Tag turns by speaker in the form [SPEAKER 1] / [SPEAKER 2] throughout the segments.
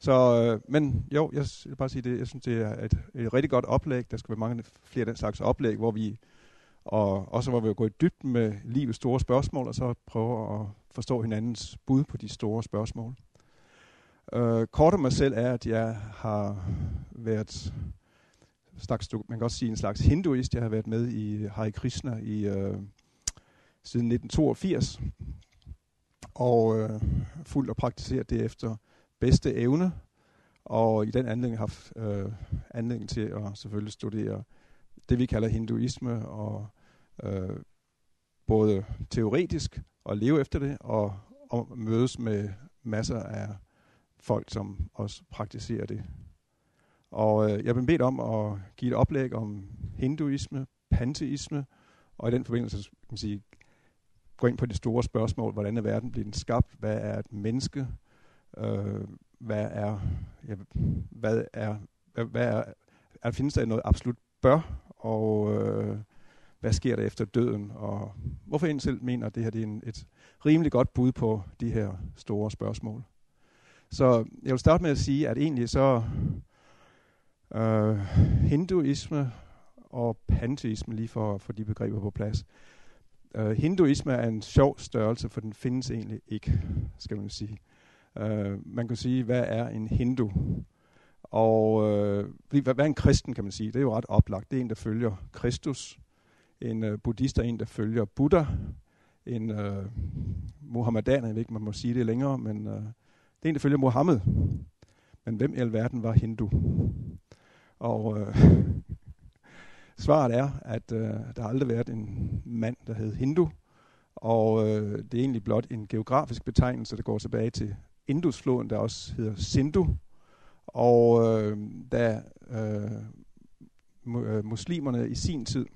[SPEAKER 1] Så, øh, men jo, jeg vil bare sige det, jeg synes, det er et, et rigtig godt oplæg. Der skal være mange flere af den slags oplæg, hvor vi, og også hvor vi går i dybden med livets store spørgsmål, og så prøver at forstå hinandens bud på de store spørgsmål. Øh, kort om mig selv er, at jeg har været slags, man kan også sige en slags hinduist. Jeg har været med i Hare Krishna i, øh, siden 1982, og øh, fuldt og praktiseret det efter bedste evne, og i den anledning har haft øh, anledning til at selvfølgelig studere det, vi kalder hinduisme, og øh, både teoretisk og leve efter det, og, og mødes med masser af folk, som også praktiserer det. Og øh, jeg blev bedt om at give et oplæg om hinduisme, panteisme, og i den forbindelse kan man sige, gå ind på de store spørgsmål. Hvordan er verden blevet skabt? Hvad er et menneske? Øh, hvad er, ja, hvad er, hvad er, er, findes der noget absolut bør? Og øh, hvad sker der efter døden? Og hvorfor en selv mener, at det her det er en, et rimelig godt bud på de her store spørgsmål. Så jeg vil starte med at sige, at egentlig så øh, hinduisme og panteisme, lige for, for de begreber på plads, Uh, hinduisme er en sjov størrelse, for den findes egentlig ikke, skal man sige. Øh, man kan sige, hvad er en hindu? Og øh, hvad, hvad er en kristen, kan man sige? Det er jo ret oplagt. Det er en, der følger Kristus. En øh, buddhist er en, der følger Buddha. En øh, muhammedaner, jeg ved ikke, man må sige det længere, men øh, det er en, der følger Mohammed. Men hvem i alverden var hindu? Og øh, Svaret er, at øh, der har aldrig været en mand, der hed Hindu, og øh, det er egentlig blot en geografisk betegnelse, der går tilbage til Indusfloden, der også hedder Sindhu. Og øh, da øh, øh muslimerne i sin tid,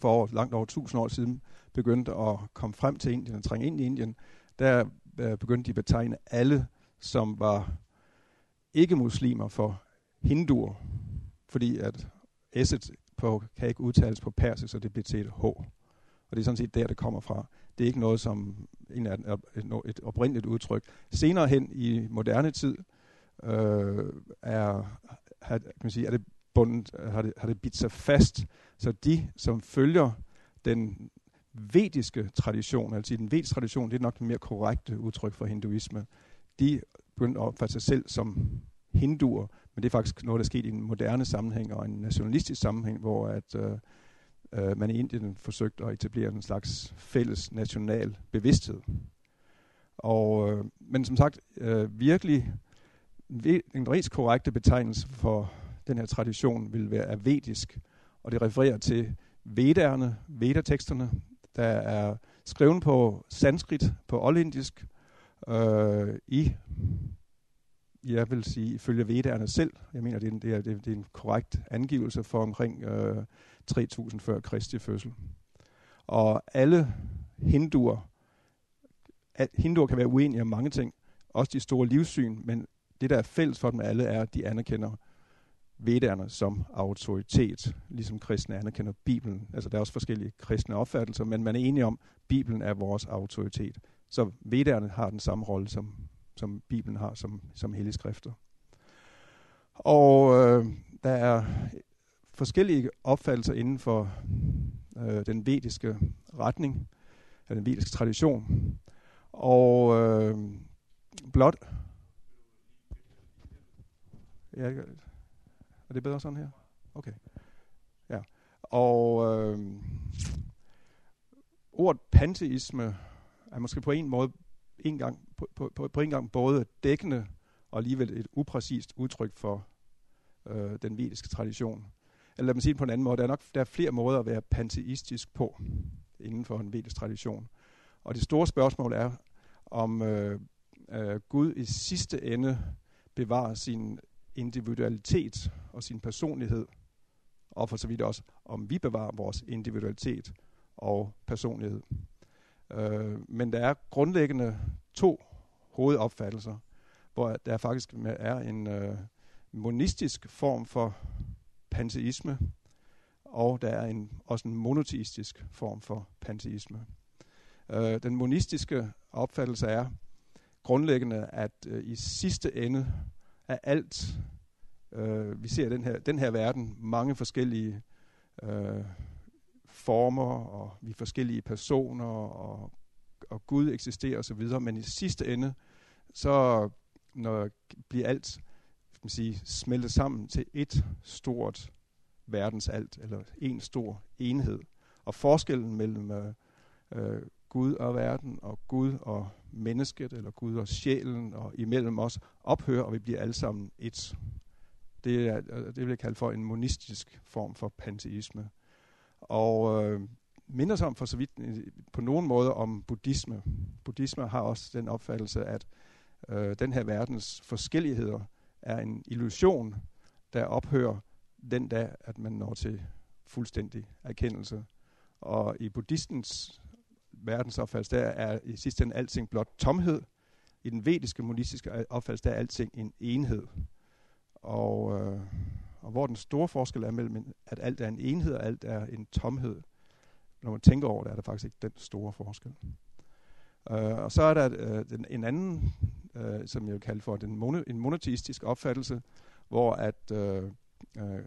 [SPEAKER 1] for langt over 1000 år siden, begyndte at komme frem til Indien og trænge ind i Indien, der øh, begyndte de at betegne alle, som var ikke-muslimer for hinduer, fordi at S'et på, kan ikke udtales på persisk, så det bliver til et H. Og det er sådan set der, det kommer fra. Det er ikke noget, som en af et, et oprindeligt udtryk. Senere hen i moderne tid øh, er, har, kan man sige, er det bundet, har, det, har det bidt sig fast, så de, som følger den vediske tradition, altså den vediske tradition, det er nok den mere korrekte udtryk for hinduisme, de begyndte at opfatte sig selv som hinduer, men det er faktisk noget, der er sket i en moderne sammenhæng og en nationalistisk sammenhæng, hvor at, øh, øh, man i Indien forsøgte at etablere en slags fælles national bevidsthed. Og, øh, men som sagt, øh, virkelig en rigtig korrekte betegnelse for den her tradition vil være vedisk, og det refererer til vedderne, vedateksterne, der er skrevet på sanskrit, på oldindisk, øh, i jeg vil sige, ifølge vedderne selv, jeg mener, det er, en, det er, det er en korrekt angivelse for omkring øh, 3000 før Kristi fødsel. Og alle hinduer, at hinduer kan være uenige om mange ting, også de store livssyn, men det, der er fælles for dem alle, er, at de anerkender vedderne som autoritet, ligesom kristne anerkender Bibelen. Altså, der er også forskellige kristne opfattelser, men man er enige om, at Bibelen er vores autoritet. Så vedderne har den samme rolle som som Bibelen har som, som hellige skrifter. Og øh, der er forskellige opfattelser inden for øh, den vediske retning, eller den vediske tradition. Og øh, blot... Ja, er det bedre sådan her? Okay. Ja. Og øh, ordet panteisme er måske på en måde en gang, på, på, på en gang både dækkende og alligevel et upræcist udtryk for øh, den vediske tradition. Eller lad mig sige det på en anden måde. Der er nok der er flere måder at være panteistisk på inden for en vedisk tradition. Og det store spørgsmål er, om øh, øh, Gud i sidste ende bevarer sin individualitet og sin personlighed, og for så vidt også, om vi bevarer vores individualitet og personlighed. Øh, men der er grundlæggende to hovedopfattelser, hvor der faktisk er en øh, monistisk form for panteisme, og der er en, også en monoteistisk form for panteisme. Øh, den monistiske opfattelse er, grundlæggende, at øh, i sidste ende er alt, øh, vi ser den her, den her verden, mange forskellige øh, former, og vi er forskellige personer, og, og Gud eksisterer osv., men i sidste ende, så når bliver alt skal man sige, smelte sammen til et stort verdensalt, eller en stor enhed. Og forskellen mellem øh, øh, Gud og verden, og Gud og mennesket, eller Gud og sjælen, og imellem os, ophører, og vi bliver alle sammen et. Det, er, øh, det vil jeg kalde for en monistisk form for panteisme. Og øh, minder som for så vidt øh, på nogen måde om buddhisme. Buddhisme har også den opfattelse, at øh, den her verdens forskelligheder er en illusion, der ophører den dag, at man når til fuldstændig erkendelse. Og i buddhistens verdensopfattelse, der er i sidste ende alting blot tomhed. I den vediske monistiske opfattelse, der er alting en enhed. Og, øh, og hvor den store forskel er mellem, at alt er en enhed, og alt er en tomhed. Når man tænker over det, er der faktisk ikke den store forskel. Uh, og så er der uh, den, en anden, øh, som jeg vil kalde for den mono, en monoteistisk opfattelse, hvor at øh, øh,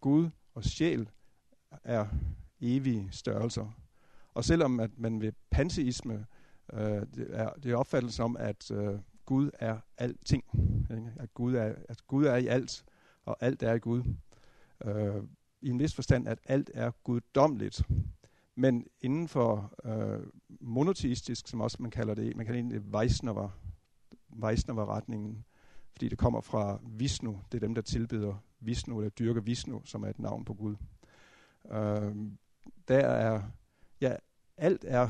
[SPEAKER 1] Gud og sjæl er evige størrelser. Og selvom at man ved panteisme, øh, det, er, det er opfattelsen om, at øh, Gud er alting, ikke? At, Gud er, at Gud er i alt, og alt er i Gud. Øh, I en vis forstand, at alt er guddommeligt. Men inden for øh, monoteistisk, som også man kalder det, man kalder det Vaisnava, Vaisnava-retningen, fordi det kommer fra Vishnu, det er dem, der tilbeder Vishnu, eller dyrker Vishnu, som er et navn på Gud. Øh, der er, ja, alt er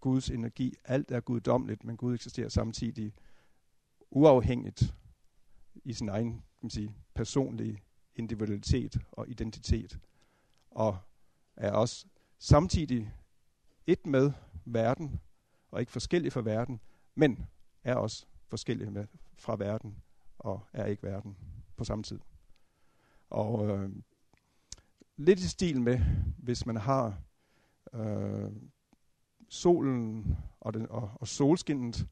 [SPEAKER 1] Guds energi, alt er guddommeligt, men Gud eksisterer samtidig uafhængigt i sin egen kan man sige, personlige individualitet og identitet. Og er også samtidig et med verden, og ikke forskellig fra verden, men er også forskellig med, fra verden, og er ikke verden på samme tid. Og øh, lidt i stil med, hvis man har øh, solen og, den, og, og solskinnet,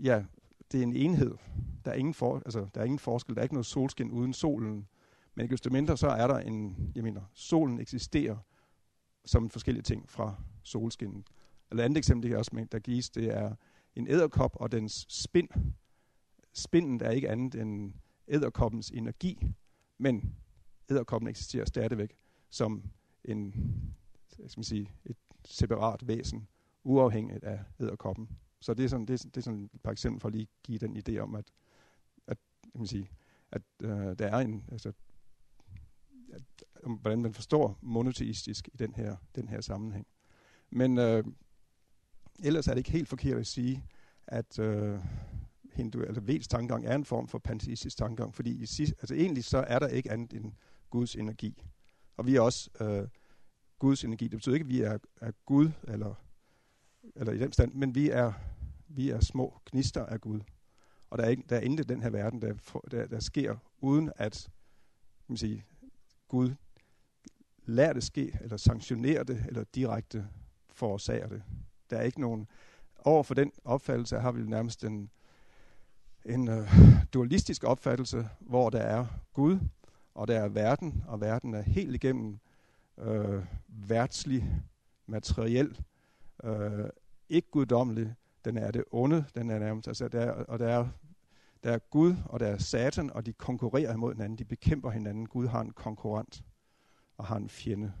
[SPEAKER 1] ja, det er en enhed. Der er, ingen for, altså, der er ingen forskel. Der er ikke noget solskin uden solen. Men ikke desto mindre, så er der en, jeg mener, solen eksisterer som forskellige ting fra solskinnet. Eller andet eksempel, det også, der gives, det er en æderkop og dens spind. Spindet er ikke andet end æderkoppens energi, men æderkoppen eksisterer stadigvæk som en, skal man sige, et separat væsen, uafhængigt af æderkoppen. Så det er sådan, det er, det er sådan et par eksempler for at lige give den idé om, at, at, kan man sige, at øh, der er en, altså, at, om, hvordan man forstår monoteistisk i den her, den her sammenhæng. Men øh, ellers er det ikke helt forkert at sige, at øh, hindu, eller Veds tankegang er en form for panteistisk tankegang, fordi i sidst, altså egentlig så er der ikke andet end Guds energi. Og vi er også øh, Guds energi. Det betyder ikke, at vi er, er Gud, eller, eller i den stand, men vi er, vi er små gnister af Gud. Og der er, ikke, der er intet i den her verden, der, der, der sker, uden at kan man sige, Gud lader det ske, eller sanktionerer det, eller direkte forårsager det. Der er ikke nogen... Over for den opfattelse har vi nærmest en, en uh, dualistisk opfattelse, hvor der er Gud, og der er verden, og verden er helt igennem øh, uh, værtslig, materiel, uh, ikke guddommelig. Den er det onde, den er nærmest, altså der, og der er, der er Gud, og der er Satan, og de konkurrerer imod hinanden, de bekæmper hinanden. Gud har en konkurrent og har en fjende.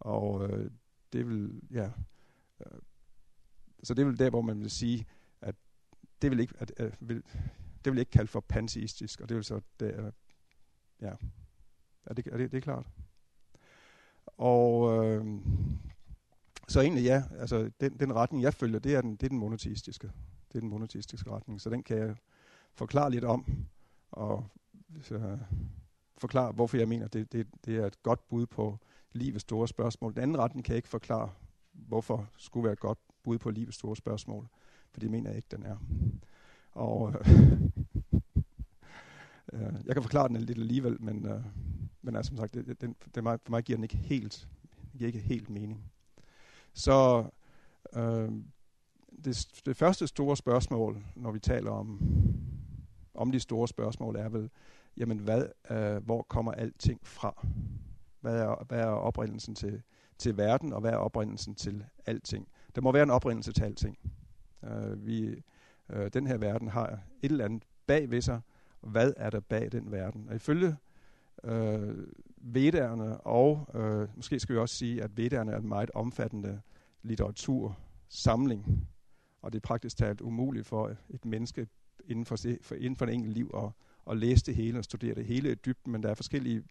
[SPEAKER 1] Og øh, det vil, ja, øh, så det vil der, hvor man vil sige, at det vil ikke, at, øh, vil, det vil ikke kalde for panteistisk, og det vil så, det, øh, ja, er det, er det, det er klart. Og øh, så egentlig ja, altså den, den retning, jeg følger, det er den, det er den monoteistiske. Det er den monoteistiske retning, så den kan jeg forklare lidt om, og så, øh, forklare, hvorfor jeg mener, det, det, det er et godt bud på livets store spørgsmål. Den anden retning kan jeg ikke forklare, hvorfor skulle være et godt bud på livets store spørgsmål, for det mener jeg ikke, den er. Og øh, øh, jeg kan forklare den lidt alligevel, men, øh, men altså, som sagt, det, den, det, for mig giver den ikke helt, giver ikke helt mening. Så øh, det, det første store spørgsmål, når vi taler om, om de store spørgsmål, er vel, jamen hvad, øh, hvor kommer alting fra? Hvad er, hvad er oprindelsen til, til verden, og hvad er oprindelsen til alting? Der må være en oprindelse til alting. Øh, vi, øh, den her verden har et eller andet bag ved sig. Hvad er der bag den verden? Og ifølge øh, vedderne, og øh, måske skal vi også sige, at vedderne er en meget omfattende litteratursamling, og det er praktisk talt umuligt for et menneske inden for, for, inden for en enkelt liv at, at læse det hele og studere det hele i dybden, men der er forskellige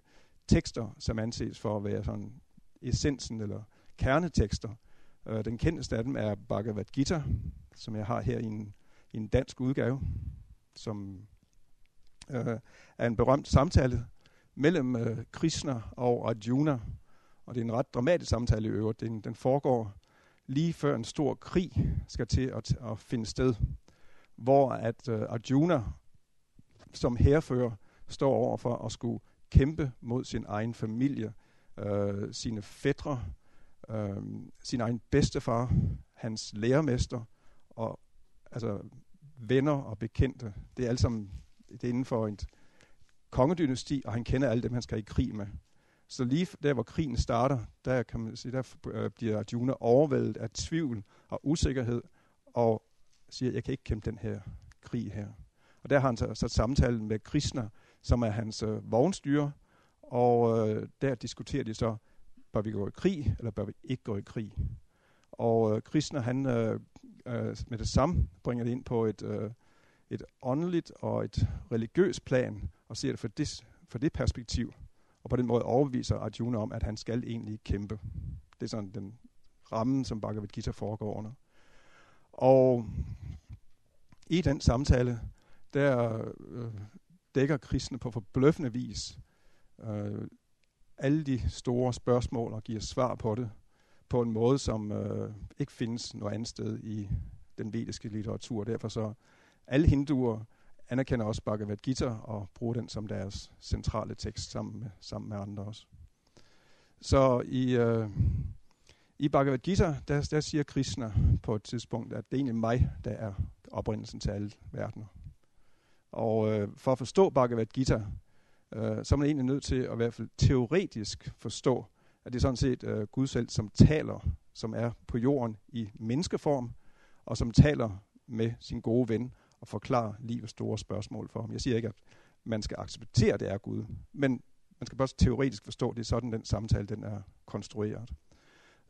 [SPEAKER 1] tekster, som anses for at være sådan essensen eller kernetekster. Øh, den kendteste af dem er Bhagavad Gita, som jeg har her i en, i en dansk udgave, som øh, er en berømt samtale mellem øh, Krishna og Arjuna. Og det er en ret dramatisk samtale i øvrigt. Den, den foregår lige før en stor krig skal til at, at finde sted, hvor at øh, Arjuna som herfører står over for at skulle kæmpe mod sin egen familie, øh, sine fædre, øh, sin egen bedstefar, hans lærermester og altså venner og bekendte. Det er alt sammen det er inden for et kongedynasti, og han kender alle dem, han skal i krig med. Så lige der, hvor krigen starter, der, kan man sige, der øh, bliver Arjuna overvældet af tvivl og usikkerhed, og siger, jeg kan ikke kæmpe den her krig her. Og der har han så, så samtalen med Krishna, som er hans øh, vognstyre, og øh, der diskuterer de så, bør vi gå i krig, eller bør vi ikke gå i krig. Og øh, Krishna, han øh, øh, med det samme bringer det ind på et, øh, et åndeligt og et religiøst plan, og ser det fra det, for det perspektiv, og på den måde overbeviser Arjuna om, at han skal egentlig kæmpe. Det er sådan den ramme, som Bhagavad Gita foregår under. Og i den samtale, der øh, dækker kristne på forbløffende vis øh, alle de store spørgsmål og giver svar på det på en måde, som øh, ikke findes noget andet sted i den vediske litteratur. Derfor så alle hinduer anerkender også Bhagavad Gita og bruger den som deres centrale tekst sammen med, sammen med andre også. Så i, øh, i Bhagavad Gita, der, der siger Krishna på et tidspunkt, at det er egentlig mig, der er oprindelsen til alle verdener. Og øh, for at forstå Bhagavad Gita, øh, så er man egentlig nødt til at i hvert fald teoretisk forstå, at det er sådan set øh, Gud selv, som taler, som er på jorden i menneskeform, og som taler med sin gode ven og forklarer livets store spørgsmål for ham. Jeg siger ikke, at man skal acceptere, at det er Gud, men man skal bare teoretisk forstå, at det er sådan, den samtale den er konstrueret.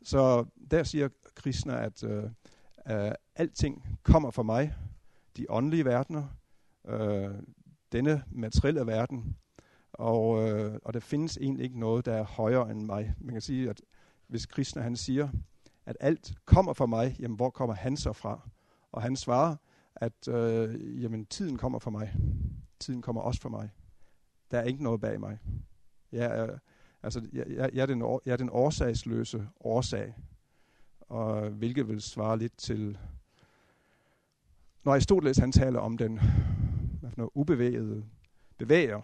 [SPEAKER 1] Så der siger Krishna, at øh, øh, alting kommer fra mig, de åndelige verdener, øh, denne materielle verden, og, øh, og der findes egentlig ikke noget, der er højere end mig. Man kan sige, at hvis Krishna han siger, at alt kommer fra mig, jamen hvor kommer han så fra? Og han svarer, at øh, jamen, tiden kommer fra mig. Tiden kommer også fra mig. Der er ikke noget bag mig. Jeg er, altså, jeg, jeg, jeg, er, den, jeg er den årsagsløse årsag, og hvilket vil svare lidt til, når Aristoteles han taler om den hvad for noget, ubevægede bevæger,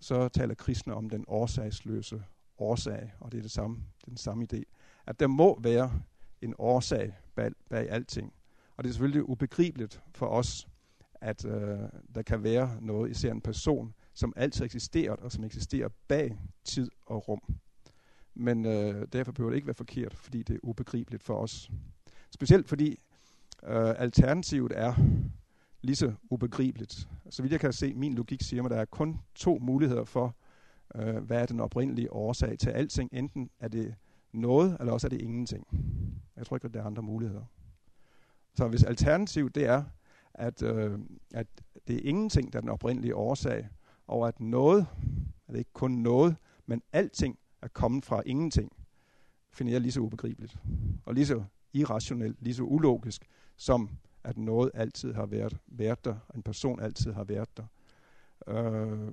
[SPEAKER 1] så taler kristne om den årsagsløse årsag, og det er det samme, den samme idé, at der må være en årsag bag, bag alting. Og det er selvfølgelig ubegribeligt for os, at øh, der kan være noget, især en person, som altid eksisteret, og som eksisterer bag tid og rum. Men øh, derfor behøver det ikke være forkert, fordi det er ubegribeligt for os. Specielt fordi øh, alternativet er lige så ubegribeligt. Så vidt jeg kan se, min logik siger mig, at der er kun to muligheder for, øh, hvad er den oprindelige årsag til alting. Enten er det noget, eller også er det ingenting. Jeg tror ikke, at der er andre muligheder. Så hvis alternativet det er, at, øh, at det er ingenting, der er den oprindelige årsag, og at noget, at det ikke kun noget, men alting er komme fra ingenting, finder jeg lige så ubegribeligt, og lige så irrationelt, lige så ulogisk, som at noget altid har været, været der, en person altid har været der. Øh,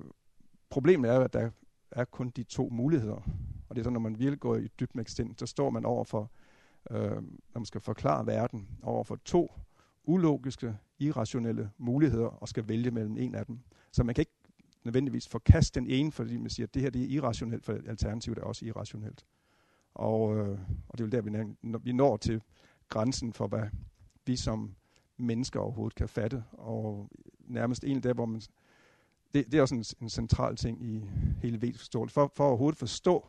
[SPEAKER 1] problemet er, at der er kun de to muligheder. Og det er så, når man virkelig går i dybt med så står man over for, øh, når man skal forklare verden, over for to ulogiske, irrationelle muligheder, og skal vælge mellem en af dem. Så man kan ikke nødvendigvis forkaste den ene, fordi man siger, at det her det er irrationelt, for alternativet er også irrationelt. Og, øh, og det er jo der, vi, når, vi når til grænsen for, hvad vi som mennesker overhovedet kan fatte. Og nærmest en der, hvor man... Det, det er også en, en central ting i hele vedforståelse. For, for at overhovedet forstå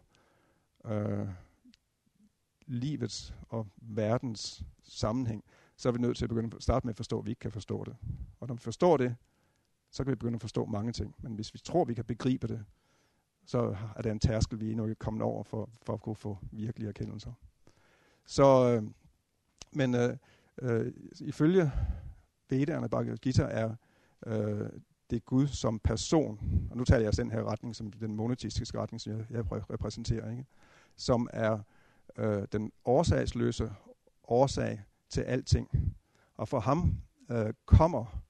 [SPEAKER 1] øh, livets og verdens sammenhæng, så er vi nødt til at begynde at starte med at forstå, at vi ikke kan forstå det. Og når vi forstår det, så kan vi begynde at forstå mange ting. Men hvis vi tror, vi kan begribe det, så er der en tærskel, vi endnu ikke er kommet over for, for at kunne få virkelige erkendelser. Så, øh, men øh, øh, ifølge Vedderne, Bhagavad Gita, er øh, det Gud som person, og nu taler jeg den her retning, som den monoteistiske retning, som jeg, jeg repræsenterer, ikke? som er øh, den årsagsløse årsag til alting. Og for ham øh, kommer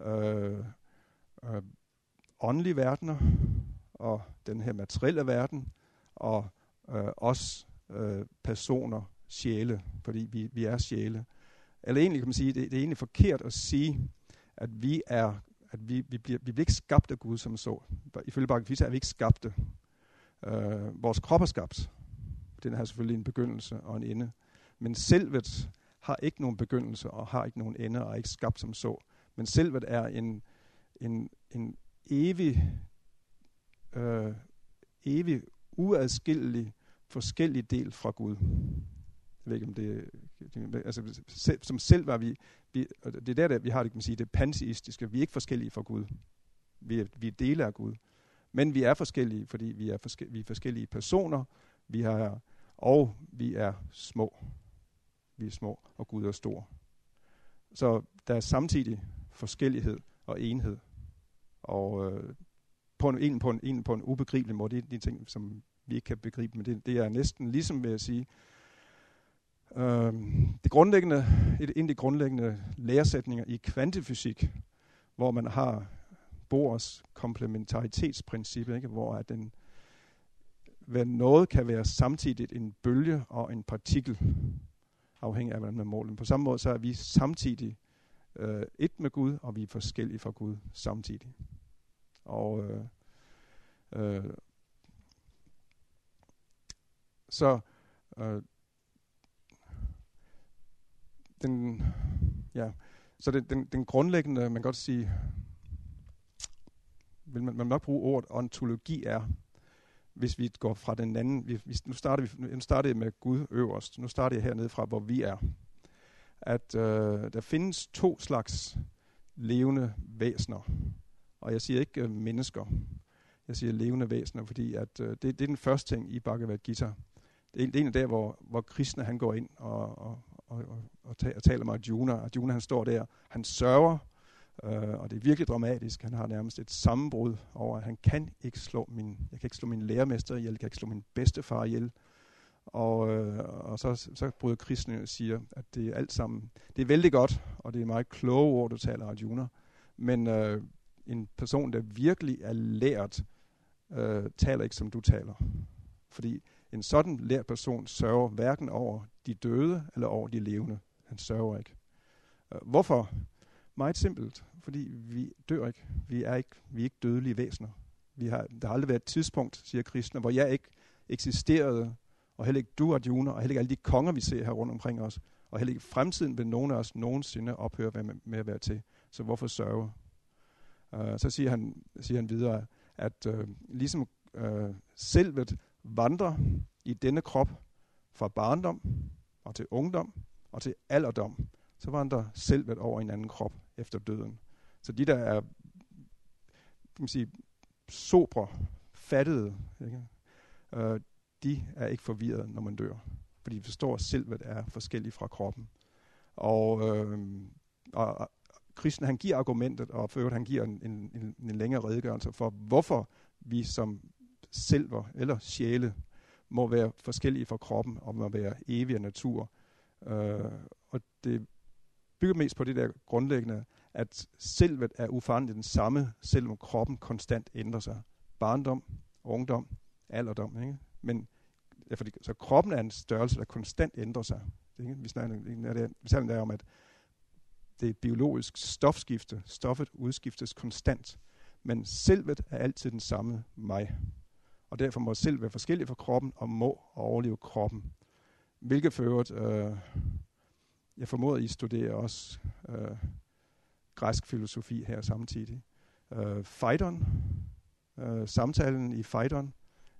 [SPEAKER 1] øh, øh, åndelige verdener, og den her materielle verden, og øh, os øh, personer, sjæle, fordi vi, vi er sjæle. Eller egentlig kan man sige, det, det er egentlig forkert at sige, at vi er at vi, vi, bliver, vi bliver ikke skabt af Gud som så. Ifølge Bhagavad er vi ikke skabte. Øh, vores krop er skabt. Den har selvfølgelig en begyndelse og en ende. Men selvet har ikke nogen begyndelse og har ikke nogen ende og er ikke skabt som så. Men selvet er en, en, en evig, øh, evig uadskillelig forskellig del fra Gud. Jeg ved ikke, om det, det altså, selv, som selv var vi, vi og det er der, der, vi har det, kan man sige, det panteistiske. Vi er ikke forskellige fra Gud. Vi er, vi er dele af Gud. Men vi er forskellige, fordi vi er, forske, vi er forskellige personer, vi har, og vi er små. Vi er små, og Gud er stor. Så der er samtidig forskellighed og enhed. Og øh, på en, en, på en, en, på en ubegribelig måde, det er de ting, som vi ikke kan begribe, men det, det er næsten ligesom ved at sige, øh, det grundlæggende, et, en af de grundlæggende læresætninger i kvantefysik, hvor man har Bohrs komplementaritetsprincip, ikke? hvor at den, hvad noget kan være samtidig en bølge og en partikel, afhængig af, hvordan man måler På samme måde, så er vi samtidig øh, et med Gud, og vi er forskellige fra Gud samtidig. Og øh, øh, så øh, den, ja, så den, den, den grundlæggende, man kan godt sige, vil man, man nok bruge ordet ontologi er, hvis vi går fra den anden, vi, vi, nu, starter vi, nu starter jeg med Gud øverst, nu starter jeg hernede fra, hvor vi er. At øh, der findes to slags levende væsener, og jeg siger ikke øh, mennesker, jeg siger levende væsener, fordi at, øh, det, det er den første ting i Bhagavad Gita. Det er, det er en af der, hvor, hvor Krishna han går ind og, og, og, og, og, og taler med Arjuna. Arjuna han står der, han sørger, øh, og det er virkelig dramatisk. Han har nærmest et sammenbrud over, at han kan ikke slå min, jeg kan ikke slå min lærermester ihjel, jeg kan ikke slå min bedstefar ihjel. Og, øh, og så, så bryder Krishna og siger, at det er alt sammen, det er vældig godt, og det er meget kloge ord, du taler, Arjuna. Men øh, en person, der virkelig er lært, øh, taler ikke som du taler. Fordi en sådan lært person sørger hverken over de døde eller over de levende. Han sørger ikke. Øh, hvorfor? Meget simpelt. Fordi vi dør ikke. Vi er ikke, vi er ikke dødelige væsener. Vi har, der har aldrig været et tidspunkt, siger kristne, hvor jeg ikke eksisterede, og heller ikke du, Arjuna, og heller ikke alle de konger, vi ser her rundt omkring os, og heller ikke fremtiden vil nogen af os nogensinde ophøre med, med at være til. Så hvorfor sørge? Uh, så siger han, siger han videre, at uh, ligesom uh, selvet vandrer i denne krop fra barndom og til ungdom og til alderdom, så vandrer selvet over i en anden krop efter døden. Så de, der er kan man sige, sobre, fattede, ikke? Øh, de er ikke forvirret, når man dør. Fordi de forstår, at selvet er forskelligt fra kroppen. Og, øh, og Kristen han giver argumentet, og for øvrigt han giver en, en, en, en længere redegørelse for, hvorfor vi som selver eller sjæle må være forskellige fra kroppen og må være evige natur. Øh, og det bygger mest på det der grundlæggende, at selvet er uforanderligt den samme, selvom kroppen konstant ændrer sig. Barndom, ungdom, alderdom. Ikke? Men ja, fordi, så kroppen er en størrelse, der konstant ændrer sig. Ikke? Vi snakker, vi snakker om, at det biologisk stofskifte. Stoffet udskiftes konstant. Men selvet er altid den samme mig og derfor må selv være forskellig fra kroppen og må overleve kroppen. Hvilket for øvrigt, øh, jeg formoder, I studerer også øh, græsk filosofi her samtidig. Øh, Phaidon, øh, samtalen i Phaidon,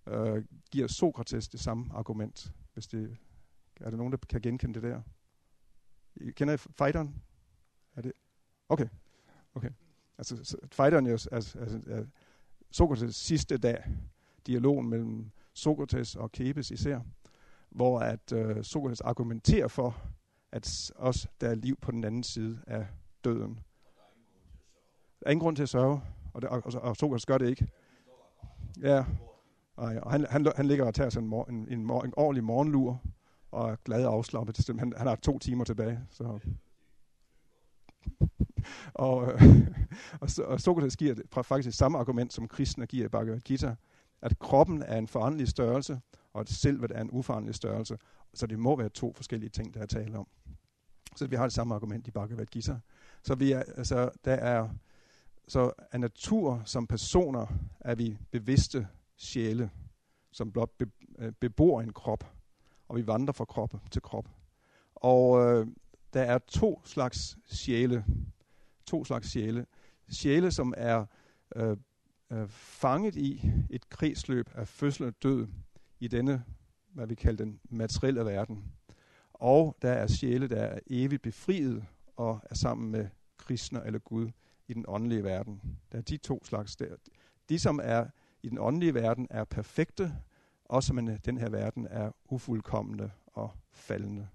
[SPEAKER 1] øh, giver Sokrates det samme argument. Hvis det, er der nogen, der kan genkende det der? I, kender I Phaidon? Er det? Okay. okay. Altså, fighteren er, altså, er, Sokrates sidste dag, dialogen mellem Sokrates og Kebes især, hvor at øh, Sokrates argumenterer for, at også der er liv på den anden side af døden. Der er ingen grund til at sørge, og, det, og, og Sokrates gør det ikke. Ja, og, og han, han, han ligger og tager sig en, mor, en, en, mor, en ordentlig morgenlur, og er glad og afslappet. Han, han har to timer tilbage. Så og, øh, og, og Sokrates giver det, faktisk samme argument, som kristne giver i Bhagavad Gita, at kroppen er en foranderlig størrelse, og at selvet er en uforanderlig størrelse. Så det må være to forskellige ting, der er tale om. Så vi har det samme argument i Bhagavad Gita. Så vi er, altså, der er, så af natur som personer er vi bevidste sjæle, som blot be, øh, bebor en krop, og vi vandrer fra krop til krop. Og øh, der er to slags sjæle. To slags sjæle. Sjæle, som er øh, øh, fanget i et kredsløb af fødsel og død i denne, hvad vi kalder den materielle verden. Og der er sjæle, der er evigt befriet og er sammen med Krishna eller Gud i den åndelige verden. Der er de to slags der. De, som er i den åndelige verden, er perfekte, og som i den her verden er ufuldkommende og faldende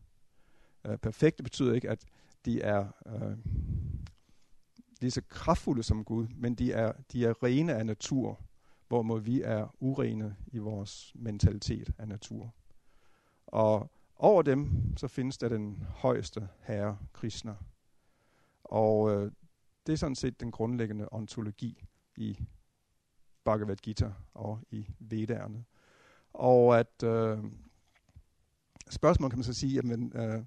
[SPEAKER 1] øh, perfekte betyder ikke, at de er øh, lige så kraftfulde som Gud, men de er, de er rene af natur, hvorimod vi er urene i vores mentalitet af natur. Og over dem, så findes der den højeste herre, Krishna. Og øh, det er sådan set den grundlæggende ontologi i Bhagavad Gita og i Vedaerne. Og at øh, spørgsmålet kan man så sige, jamen, øh,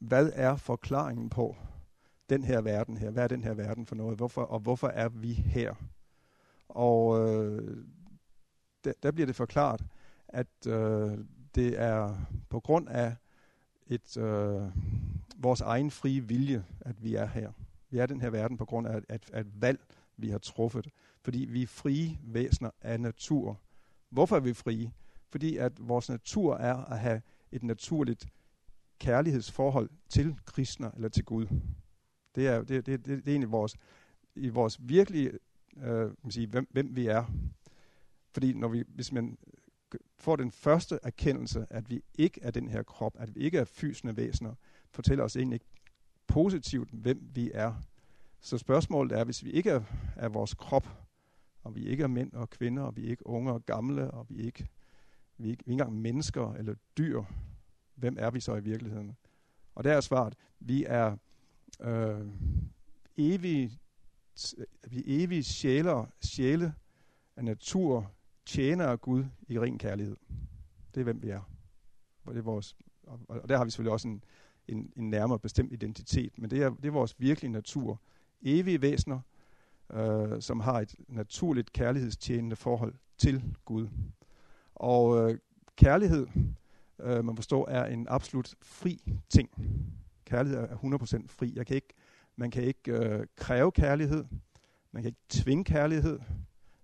[SPEAKER 1] hvad er forklaringen på den her verden her? Hvad er den her verden for noget? Hvorfor, og hvorfor er vi her? Og øh, der, der bliver det forklaret, at øh, det er på grund af et, øh, vores egen frie vilje, at vi er her. Vi er den her verden på grund af at, et, et valg, vi har truffet. Fordi vi er frie væsener af natur. Hvorfor er vi frie? Fordi at vores natur er at have et naturligt kærlighedsforhold til kristner eller til Gud. Det er, det, det, det, det er egentlig vores, i vores virkelige, øh, man sige, hvem, hvem vi er. Fordi når vi, hvis man får den første erkendelse, at vi ikke er den her krop, at vi ikke er fysende væsener, fortæller os egentlig ikke positivt, hvem vi er. Så spørgsmålet er, hvis vi ikke er, er vores krop, og vi ikke er mænd og kvinder, og vi er ikke unge og gamle, og vi er ikke, vi er ikke, vi er ikke engang mennesker eller dyr, hvem er vi så i virkeligheden? Og der er svaret, vi er øh, evige, vi er evige sjæler, sjæle af natur, tjener af Gud i ren kærlighed. Det er, hvem vi er. Og, det er vores, og, og der har vi selvfølgelig også en, en, en nærmere bestemt identitet, men det er, det er vores virkelige natur. Evige væsener, øh, som har et naturligt kærlighedstjenende forhold til Gud. Og øh, kærlighed, øh, man forstår, er en absolut fri ting. Kærlighed er 100% fri. Jeg kan ikke, man kan ikke øh, kræve kærlighed, man kan ikke tvinge kærlighed,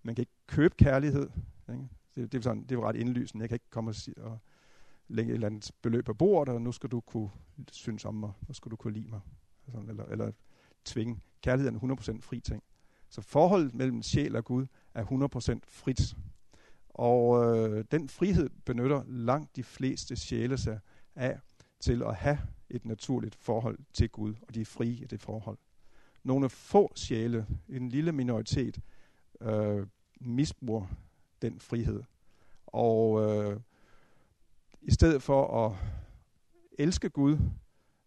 [SPEAKER 1] man kan ikke købe kærlighed. Ikke? Det, det, er sådan, det er ret indlysende. Jeg kan ikke komme og, sige, og lægge et eller andet beløb på bordet, og nu skal du kunne synes om mig, nu skal du kunne lide mig. Sådan, eller, eller tvinge. Kærlighed er en 100% fri ting. Så forholdet mellem sjæl og Gud er 100% frit. Og øh, den frihed benytter langt de fleste sjæle sig af til at have et naturligt forhold til Gud, og de er frie i det forhold. Nogle få sjæle, en lille minoritet, øh, misbruger den frihed. Og øh, i stedet for at elske Gud,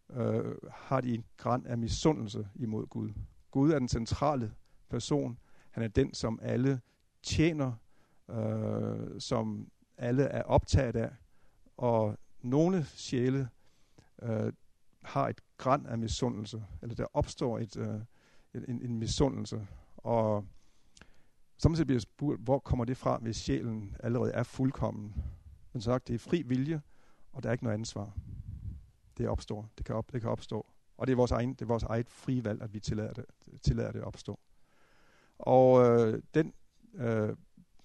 [SPEAKER 1] øh, har de en græn af misundelse imod Gud. Gud er den centrale person. Han er den, som alle tjener, øh, som alle er optaget af. Og nogle sjæle øh, har et græn af misundelse, eller der opstår et, øh, en, en misundelse. Og Samtidig bliver spurgt, hvor kommer det fra, hvis sjælen allerede er fuldkommen? Men sagt, det er fri vilje, og der er ikke noget ansvar. det opstår. Det kan, op, det kan opstå. Og det er vores, egen, det er vores eget frie valg, at vi tillader det, tillader det at opstå. Og øh, den, øh,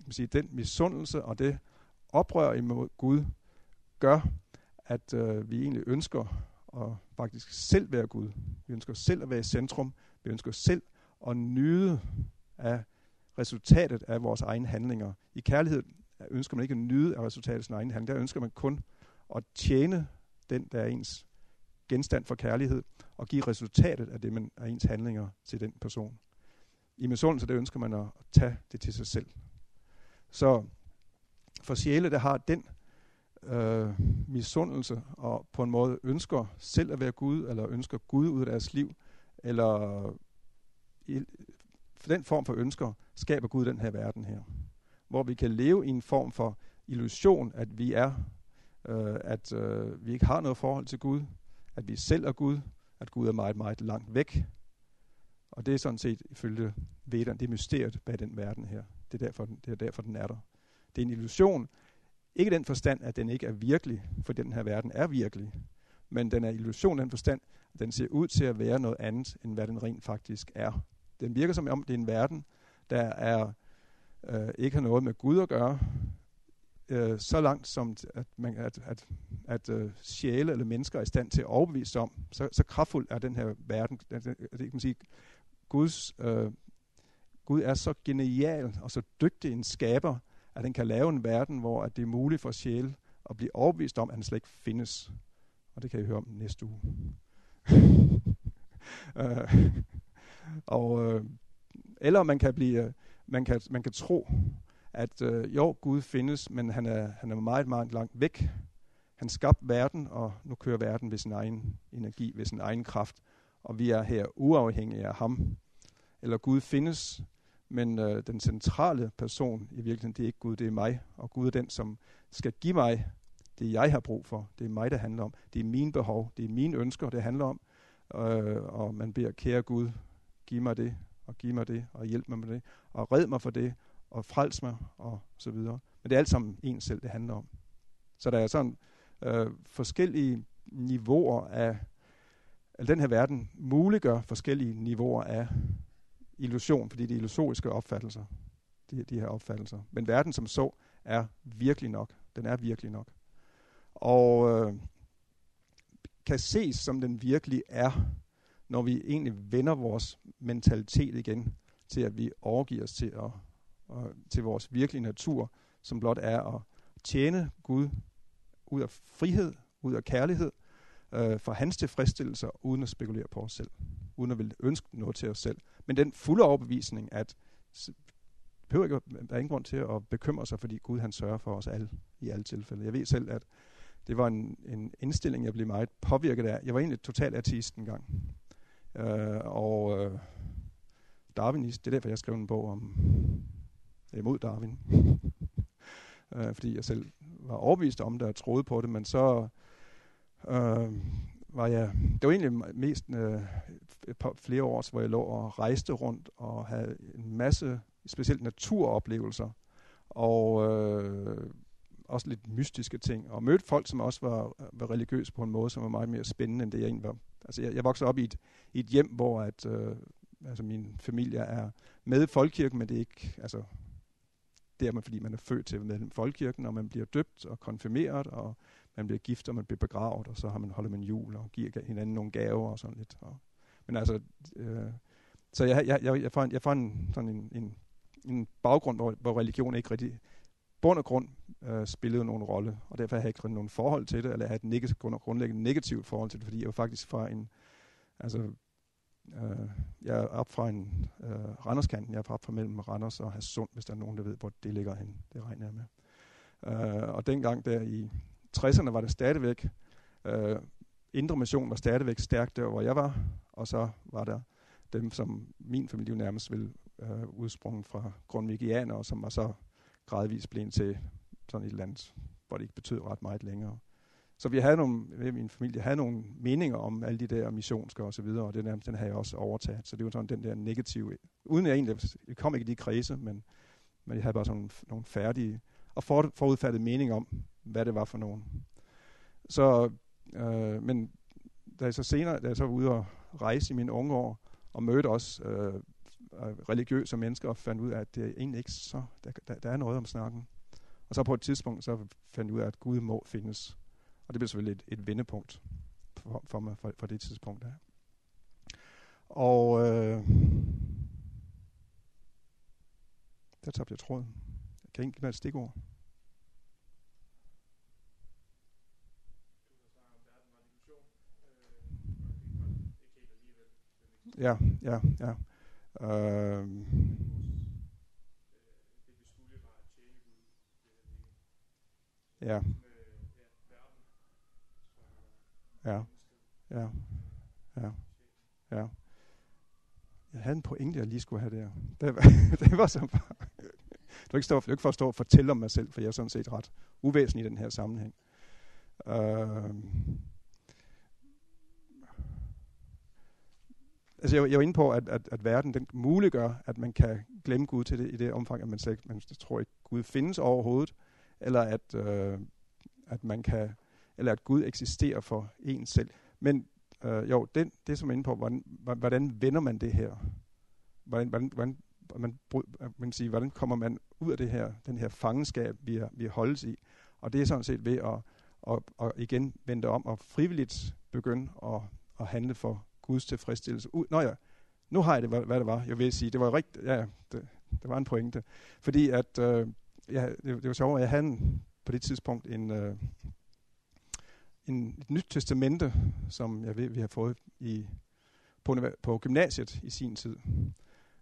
[SPEAKER 1] kan sige, den misundelse og det oprør imod Gud gør, at øh, vi egentlig ønsker at faktisk selv være Gud. Vi ønsker selv at være i centrum. Vi ønsker selv at nyde af resultatet af vores egne handlinger. I kærlighed ønsker man ikke at nyde af resultatet af sin egen handling. Der ønsker man kun at tjene den, der er ens genstand for kærlighed, og give resultatet af det, man er ens handlinger til den person. I misundelse, der ønsker man at tage det til sig selv. Så for sjæle, der har den øh, misundelse, og på en måde ønsker selv at være Gud, eller ønsker Gud ud af deres liv, eller i, for den form for ønsker, skaber Gud den her verden her. Hvor vi kan leve i en form for illusion, at vi er, øh, at øh, vi ikke har noget forhold til Gud, at vi selv er Gud, at Gud er meget, meget langt væk. Og det er sådan set ifølge Vedan, det er mysteriet bag den verden her. Det er derfor, det er derfor den er der. Det er en illusion, ikke den forstand, at den ikke er virkelig, for den her verden er virkelig, men den er illusion den forstand, at den ser ud til at være noget andet, end hvad den rent faktisk er. Den virker som om, det er en verden, der er øh, ikke har noget med Gud at gøre, øh, så langt som at, man, at, at, at øh, sjæle eller mennesker er i stand til at overbevise om, så, så kraftfuld er den her verden. Det, det, kan man sige, Guds, øh, Gud er så genial og så dygtig en skaber, at han kan lave en verden, hvor at det er muligt for sjæle at blive overbevist om, at han slet ikke findes. Og det kan I høre om næste uge. øh, og, øh, eller man kan blive, man kan, man kan tro, at øh, jo, Gud findes, men han er, han er meget, meget langt væk. Han skabte verden, og nu kører verden ved sin egen energi, ved sin egen kraft, og vi er her uafhængige af ham. Eller Gud findes, men øh, den centrale person i virkeligheden, det er ikke Gud, det er mig. Og Gud er den, som skal give mig det, jeg har brug for. Det er mig, det handler om. Det er mine behov, det er mine ønsker, det handler om. Øh, og man beder, kære Gud, giv mig det, og giv mig det, og hjælp mig med det, og red mig for det, og frels mig, og så videre. Men det er alt sammen en selv, det handler om. Så der er sådan øh, forskellige niveauer af, at den her verden muliggør forskellige niveauer af illusion, fordi det er illusoriske opfattelser, de, de her opfattelser. Men verden som så er virkelig nok. Den er virkelig nok. Og øh, kan ses som den virkelig er, når vi egentlig vender vores mentalitet igen til, at vi overgiver os til, at, og, til vores virkelige natur, som blot er at tjene Gud ud af frihed, ud af kærlighed, øh, for hans tilfredsstillelser, uden at spekulere på os selv, uden at ville ønske noget til os selv. Men den fulde overbevisning, at behøver ikke, der er ingen grund til at bekymre sig, fordi Gud han sørger for os alle i alle tilfælde. Jeg ved selv, at det var en, en indstilling, jeg blev meget påvirket af. Jeg var egentlig total ateist en gang. Øh, og øh, Darwinist, det er derfor, jeg skrev en bog om imod Darwin. øh, fordi jeg selv var overbevist om det og troede på det, men så øh, var jeg, det var egentlig mest øh, et par, flere år, hvor jeg lå og rejste rundt og havde en masse, specielt naturoplevelser, og øh, også lidt mystiske ting, og mødte folk, som også var, var religiøse på en måde, som var meget mere spændende, end det jeg egentlig var. Altså jeg, jeg voksede op i et, i et hjem, hvor at, øh, altså min familie er med i folkekirken, men det er ikke, altså det er man, fordi man er født til med folkekirken, og man bliver døbt og konfirmeret, og man bliver gift, og man bliver begravet, og så har man holder man jul og giver hinanden nogle gaver og sådan lidt. Og, men altså, øh, så jeg, jeg, jeg, jeg får, en, jeg får en, sådan en, en, en baggrund, hvor, hvor religion ikke rigtig bund og grund øh, spillede nogen rolle, og derfor har jeg ikke nogen forhold til det, eller jeg har et negativ, grundlæggende negativt forhold til det, fordi jeg var faktisk fra en, altså, øh, jeg er op fra en øh, Randerskanten, jeg er op fra mellem Randers og Hasund, hvis der er nogen, der ved, hvor det ligger hen. Det regner jeg med. Øh, og dengang der i 60'erne var det stadigvæk, øh, Indre Mission var stadigvæk stærkt der, hvor jeg var, og så var der dem, som min familie nærmest ville øh, udsprunget fra grundvigianer, som var så gradvist blevet til sådan et eller andet, hvor det ikke betød ret meget længere. Så vi havde nogle, min familie havde nogle meninger om alle de der missionsker og så videre, og det nærmest, den havde jeg også overtaget. Så det var sådan den der negative, uden jeg egentlig, jeg kom ikke i de kredse, men, men jeg havde bare sådan nogle færdige, og for, forudfattede mening om, hvad det var for nogen. Så, øh, men da jeg så senere, da jeg så var ude og rejse i mine unge år, og mødte også øh, øh, religiøse mennesker, og fandt ud af, at det er egentlig ikke så, der, der, der er noget om snakken. Og så på et tidspunkt, så fandt jeg ud af, at Gud må findes. Og det blev selvfølgelig et, et vendepunkt for, for mig for, for det tidspunkt der. Og øh, der tabte jeg tråden. Jeg kan ikke give mig et stikord. Ja, ja, ja. Øh, ja. Ja. Ja. Ja. Ja. Jeg havde en pointe, jeg lige skulle have der. Det var, det var så bare... Du ikke, stå, ikke for at stå og fortælle om mig selv, for jeg er sådan set ret uvæsentlig i den her sammenhæng. Øh, altså jeg, jeg var inde på, at, at, at verden den muliggør, at man kan glemme Gud til det, i det omfang, at man, slet, man tror ikke, Gud findes overhovedet, eller at, øh, at man kan, eller at Gud eksisterer for en selv. Men øh, jo, den, det som er inde på, hvordan, hvordan vender man det her? Hvordan, hvordan, hvordan, man, øh, man sige, hvordan kommer man ud af det her, den her fangenskab, vi, er, vi holdes i? Og det er sådan set ved at, at, at igen vende om og frivilligt begynde at, at handle for Guds tilfredsstillelse. Nå ja, nu har jeg det, hvad, hvad det var. Jeg vil sige, det var rigtigt, ja, det, det var en pointe. Fordi at, øh, ja, det, det var sjovt, at jeg havde en, på det tidspunkt en, øh, en, et nyt testamente, som jeg ved, vi har fået i, på, på gymnasiet i sin tid.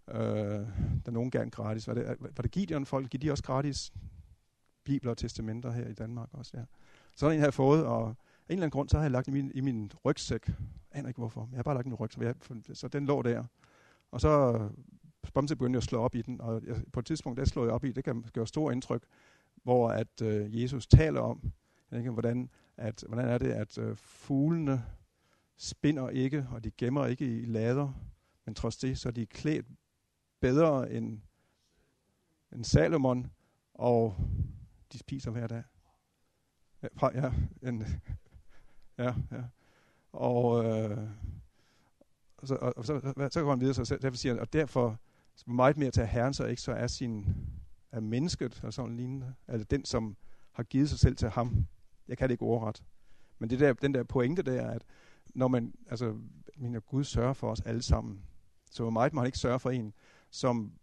[SPEAKER 1] Øh, der nogen gerne gratis. Var det, var det Gideon folk? Giver de også gratis bibler og testamenter her i Danmark også? Ja. Så en har jeg har fået, og en eller anden grund, så har jeg lagt i min, i min rygsæk. Jeg aner ikke hvorfor, men jeg har bare lagt den i rygsæk. Så, så den lå der. Og så øh, Bamse begyndte jeg at slå op i den, og jeg, på et tidspunkt, der slog jeg op i, det kan gøre stor indtryk, hvor at øh, Jesus taler om, ikke, hvordan, at, hvordan er det, at øh, fuglene spinder ikke, og de gemmer ikke i lader, men trods det, så er de klædt bedre end, end Salomon, og de spiser hver dag. Ja, ja, en, ja, ja. Og, øh, og, så, og, og så, så går han videre, så derfor siger han, og derfor meget mere til herren, så ikke så er sin er mennesket og sådan lignende. Altså den, som har givet sig selv til ham. Jeg kan det ikke overret. Men det der, den der pointe der, at når man, altså, mener, Gud sørger for os alle sammen, så hvor meget man ikke sørge for en, som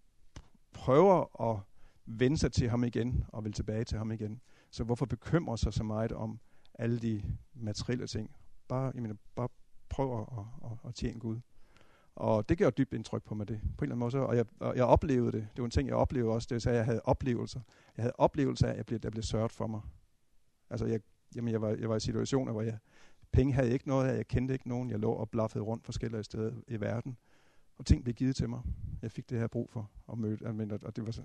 [SPEAKER 1] prøver at vende sig til ham igen og vil tilbage til ham igen. Så hvorfor bekymrer sig så meget om alle de materielle ting? Bare, jeg mener, bare prøv at, at, at tjene Gud. Og det gjorde dybt indtryk på mig det, på en eller anden måde. Og jeg, og jeg oplevede det. Det var en ting, jeg oplevede også. Det var, at jeg havde oplevelser. Jeg havde oplevelser af, at jeg blev, der blev sørget for mig. Altså, jeg, jamen, jeg, var, jeg var i situationer, hvor jeg, penge havde ikke noget af. Jeg kendte ikke nogen. Jeg lå og blaffede rundt forskellige steder i verden. Og ting blev givet til mig. Jeg fik det her brug for at møde. Og det var så,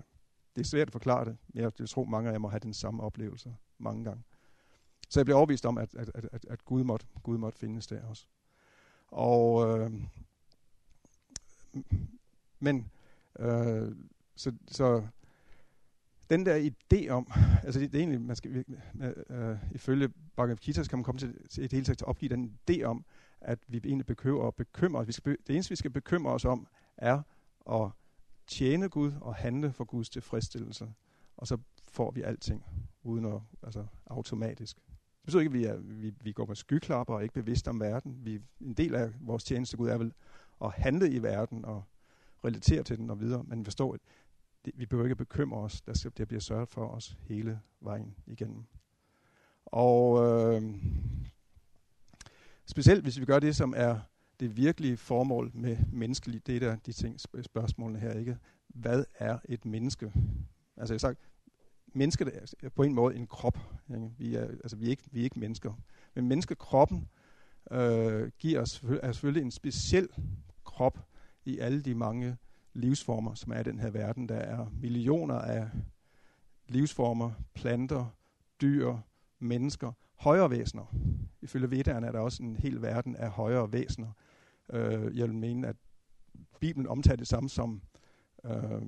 [SPEAKER 1] det er svært at forklare det. Men jeg, jeg tror, mange af jer må have den samme oplevelse mange gange. Så jeg blev overbevist om, at, at, at, at Gud, måtte, Gud måtte findes der også. Og øh, men øh, så, så den der idé om, altså det, det er egentlig, man skal, øh, ifølge Bhagavad Gita, kan man komme til, til et hele taget til at opgive den idé om, at vi egentlig bekymrer og bekymrer os. Vi skal, det eneste, vi skal bekymre os om, er at tjene Gud og handle for Guds tilfredsstillelse. Og så får vi alting, uden at, altså automatisk. Det betyder ikke, at vi, er, vi, vi går med skyklapper og er ikke bevidste om verden. Vi, en del af vores tjeneste Gud er vel at handle i verden og relatere til den og videre, men forstå, at det, vi behøver ikke bekymre os, der, skal, der bliver sørget for os hele vejen igennem. Og øh, specielt hvis vi gør det, som er det virkelige formål med menneskeligt, det er der de ting, spørgsmålene her, ikke? Hvad er et menneske? Altså jeg har sagt, mennesket er altså, på en måde en krop. Ikke? Vi, er, altså, vi, er ikke, vi er ikke mennesker. Men menneskekroppen øh, giver os er selvfølgelig en speciel krop i alle de mange livsformer, som er i den her verden. Der er millioner af livsformer, planter, dyr, mennesker, højere væsener. Ifølge Vedderne er der også en hel verden af højere væsener. Øh, jeg vil mene, at Bibelen omtaler det samme som, øh,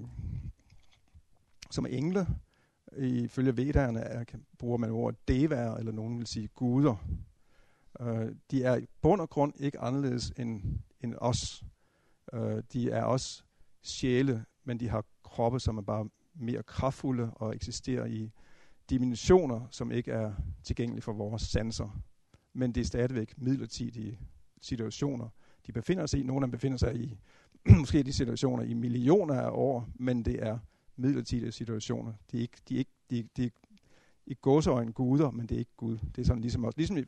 [SPEAKER 1] som engle. Ifølge Vedderne er, bruger man ordet devaer, eller nogen vil sige guder. Øh, de er i bund og grund ikke anderledes end, end os. Øh, de er også sjæle, men de har kroppe, som er bare mere kraftfulde og eksisterer i dimensioner, som ikke er tilgængelige for vores sanser. Men det er stadigvæk midlertidige situationer. De befinder sig i, nogle af dem befinder sig i, måske de situationer i millioner af år, men det er midlertidige situationer. De er ikke, de er ikke, de, de, i gåseøjne guder, men det er ikke Gud. Det er sådan ligesom os. Ligesom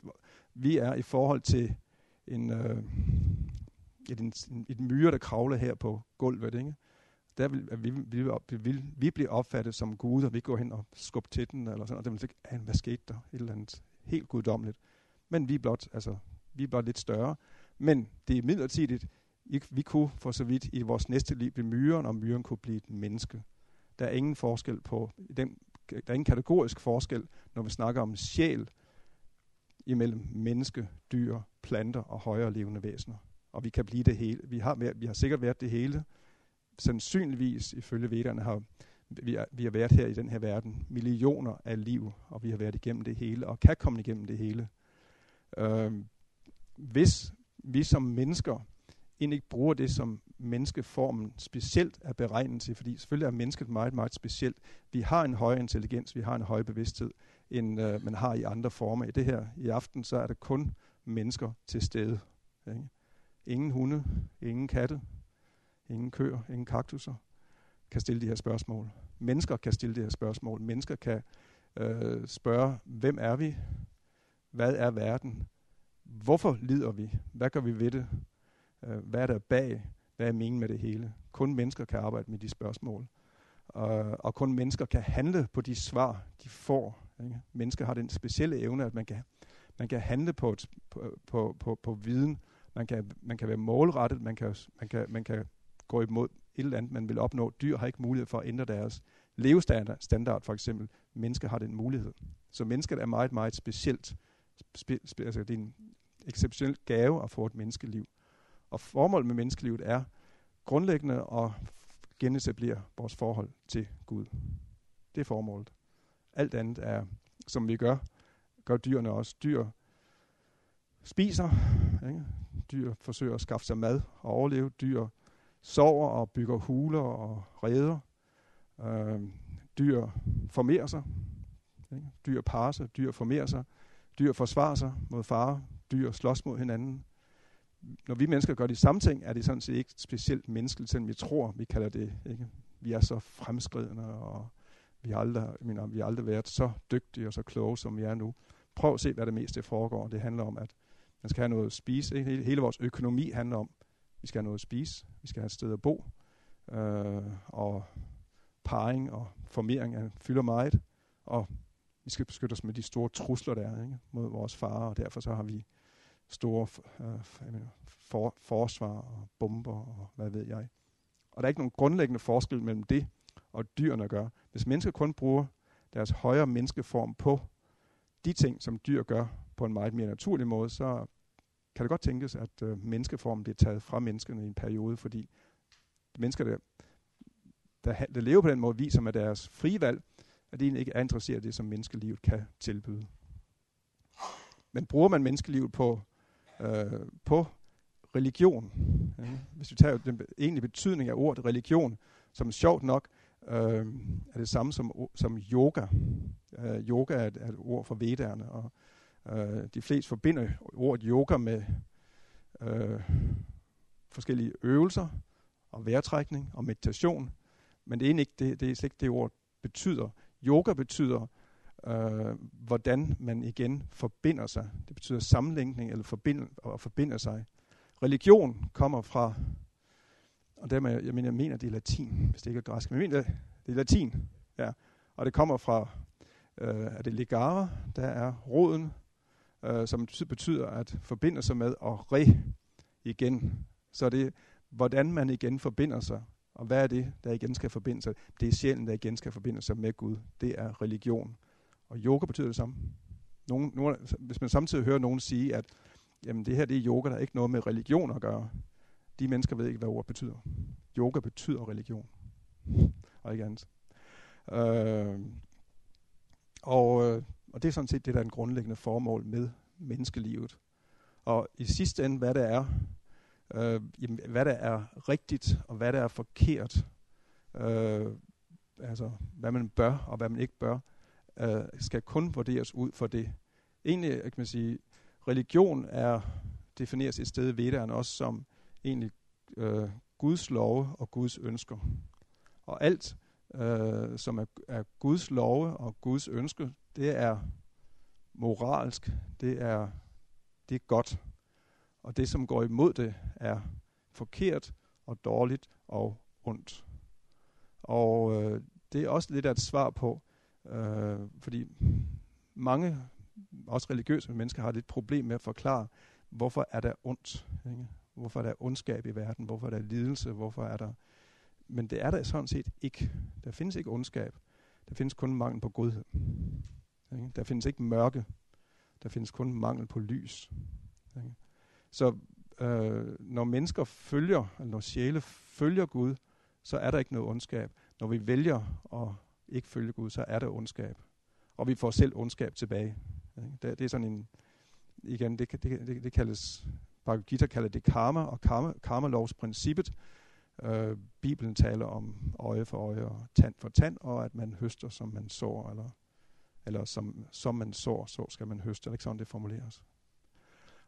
[SPEAKER 1] vi er i forhold til en, øh, et, en, et myre, der kravler her på gulvet. Ikke? Der vil, at vi, vi, vi, vi, vi bliver opfattet som guder. Vi går hen og skubber til den, eller sådan, og det vil sige, hvad skete der? Et eller andet helt guddommeligt. Men vi er blot, altså, vi er blot lidt større. Men det er midlertidigt. Vi kunne for så vidt i vores næste liv blive myren, og myren kunne blive et menneske. Der er ingen forskel på, den, der er ingen kategorisk forskel, når vi snakker om sjæl imellem menneske, dyr, planter og højere levende væsener. Og vi kan blive det hele. Vi har, været, vi har sikkert været det hele. Sandsynligvis, ifølge vederne, har vi, er, vi har været her i den her verden millioner af liv, og vi har været igennem det hele, og kan komme igennem det hele. Øh, hvis vi som mennesker egentlig ikke bruger det, som menneskeformen specielt er beregnet til, fordi selvfølgelig er mennesket meget, meget specielt. Vi har en høj intelligens, vi har en høj bevidsthed, end øh, man har i andre former. I det her i aften, så er det kun mennesker til stede. Ikke? Ingen hunde, ingen katte, ingen køer, ingen kaktuser kan stille de her spørgsmål. Mennesker kan stille de her spørgsmål. Mennesker kan øh, spørge, hvem er vi? Hvad er verden? Hvorfor lider vi? Hvad gør vi ved det? Øh, hvad er der bag? Hvad er meningen med det hele? Kun mennesker kan arbejde med de spørgsmål. Og, og kun mennesker kan handle på de svar, de får. Ikke? Mennesker har den specielle evne, at man kan, man kan handle på, et, på, på, på, på viden. Man kan, man kan være målrettet, man kan, man, kan, man kan gå imod et eller andet, man vil opnå. Dyr har ikke mulighed for at ændre deres levestandard, for eksempel. Mennesker har den mulighed. Så mennesket er meget, meget specielt. Spe, spe, altså det er en exceptionel gave at få et menneskeliv. Og formålet med menneskelivet er grundlæggende at genetablere vores forhold til Gud. Det er formålet. Alt andet er, som vi gør, gør dyrene også. Dyr spiser, ikke? dyr forsøger at skaffe sig mad og overleve. Dyr sover og bygger huler og reder. Øh, dyr formerer sig. Ikke? Dyr parer sig, dyr formerer sig. Dyr forsvarer sig mod fare. Dyr slås mod hinanden når vi mennesker gør de samme ting, er det sådan set ikke specielt menneskeligt, selvom vi tror, vi kalder det. Ikke? Vi er så fremskridende, og vi har, aldrig, mener, vi har aldrig været så dygtige og så kloge, som vi er nu. Prøv at se, hvad det meste foregår. Det handler om, at man skal have noget at spise. Ikke? Hele vores økonomi handler om, at vi skal have noget at spise, vi skal have et sted at bo, øh, og parring og formering fylder meget, og vi skal beskytte os med de store trusler, der er ikke? mod vores far, og derfor så har vi store øh, for, forsvar og bomber og hvad ved jeg. Og der er ikke nogen grundlæggende forskel mellem det og dyrene at gøre. Hvis mennesker kun bruger deres højere menneskeform på de ting, som dyr gør på en meget mere naturlig måde, så kan det godt tænkes, at øh, menneskeformen bliver taget fra menneskene i en periode, fordi mennesker, der, der, der lever på den måde, viser med deres frie valg, at de egentlig ikke er interesseret i det, som menneskelivet kan tilbyde. Men bruger man menneskelivet på øh, på religion. Ja. Hvis vi tager den egentlige betydning af ordet religion, som sjovt nok øh, er det samme som, som yoga. Øh, yoga er et, er et ord for vedderne, og øh, de fleste forbinder ordet yoga med øh, forskellige øvelser og vejrtrækning og meditation, men det er egentlig ikke det, det er slet ikke det ord betyder. Yoga betyder øh, hvordan man igen forbinder sig. Det betyder sammenlægning eller forbind, og forbinder sig. Religion kommer fra, og dermed, jeg, jeg mener, jeg mener, det er latin, hvis det ikke er græsk, men jeg mener, det er latin, ja. Og det kommer fra, øh, er det legare, der er roden, øh, som betyder at forbinde sig med og re igen. Så det er, hvordan man igen forbinder sig. Og hvad er det, der igen skal forbinde sig? Det er sjælen, der igen skal forbinde sig med Gud. Det er religion. Og yoga betyder det samme. Nogen, nogen, hvis man samtidig hører nogen sige, at jamen, det her det er yoga, der er ikke noget med religion at gøre. De mennesker ved ikke, hvad ordet betyder. Yoga betyder religion. Og ikke andet. Øh, og, øh, og det er sådan set det, der er en grundlæggende formål med menneskelivet. Og i sidste ende, hvad det er, øh, jamen, hvad der er rigtigt og hvad der er forkert, øh, altså hvad man bør og hvad man ikke bør, øh, skal kun vurderes ud for det. Egentlig øh, kan man sige, religion er defineres et sted i Vedderne også som egentlig øh, Guds love og Guds ønsker. Og alt, øh, som er, er Guds love og Guds ønsker, det er moralsk, det er, det er godt. Og det, som går imod det, er forkert og dårligt og ondt. Og øh, det er også lidt af et svar på, øh, fordi mange, også religiøse mennesker, har lidt problem med at forklare, hvorfor er der ondt? Ikke? Hvorfor er der ondskab i verden? Hvorfor er der lidelse? Hvorfor er der... Men det er der sådan set ikke. Der findes ikke ondskab. Der findes kun mangel på godhed. Ikke? Der findes ikke mørke. Der findes kun mangel på lys. Ikke? Så øh, når mennesker følger, eller når sjæle følger Gud, så er der ikke noget ondskab. Når vi vælger at ikke følge Gud, så er der ondskab. Og vi får selv ondskab tilbage. Det, det er sådan en, igen, det, det, det, det kaldes, Bhagavad Gita kalder det karma, og karma, karmalovsprincippet. Øh, Bibelen taler om øje for øje og tand for tand, og at man høster, som man sår, eller, eller som, som man sår, så skal man høste. Eller ikke sådan, det formuleres.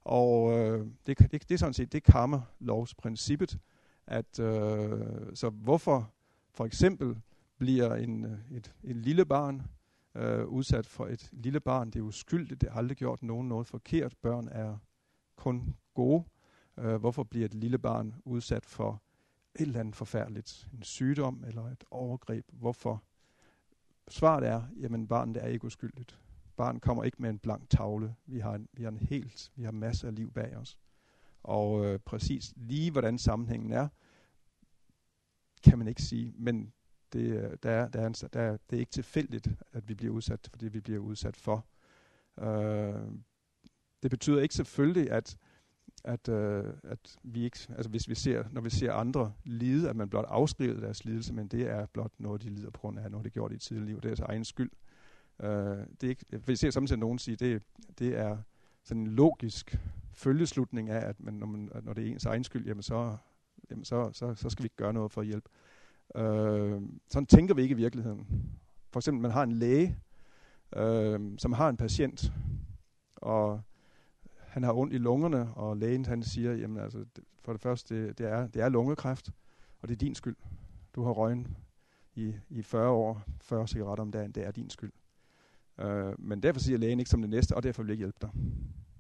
[SPEAKER 1] Og øh, det, det, det er sådan set det karma-lovsprincippet, at øh, så hvorfor for eksempel bliver en, øh, et, et lille barn øh, udsat for et lille barn. Det er uskyldigt, det har aldrig gjort nogen noget forkert. Børn er kun gode. Øh, hvorfor bliver et lille barn udsat for et eller andet forfærdeligt, en sygdom eller et overgreb? Hvorfor? Svaret er, jamen barnet er ikke uskyldigt. Barn kommer ikke med en blank tavle. Vi har en, vi har en helt, vi har masser af liv bag os. Og øh, præcis lige hvordan sammenhængen er, kan man ikke sige. Men det, øh, der er, der er en, der er, det er ikke tilfældigt, at vi bliver udsat for det, vi bliver udsat for. Øh, det betyder ikke selvfølgelig, at, at, øh, at vi ikke, altså hvis vi ser, når vi ser andre lide, at man blot afskriver deres lidelse, men det er blot noget, de lider på grund af noget, de gjort i tidligere liv. Det er deres egen skyld. Øh, det er ikke, vi ser samtidig nogen sige, det, det er sådan en logisk følgeslutning af, at man, når, man, når det er ens egen skyld, jamen så, jamen så, så, så skal vi ikke gøre noget for at hjælpe. Øh, sådan tænker vi ikke i virkeligheden. For eksempel, man har en læge, øh, som har en patient, og han har ondt i lungerne, og lægen han siger, jamen altså, for det første, det, det, er, det er lungekræft, og det er din skyld. Du har røgen i, i 40 år, 40 cigaretter om dagen, det er din skyld. Øh, men derfor siger lægen ikke som det næste, og derfor vil jeg ikke hjælpe dig,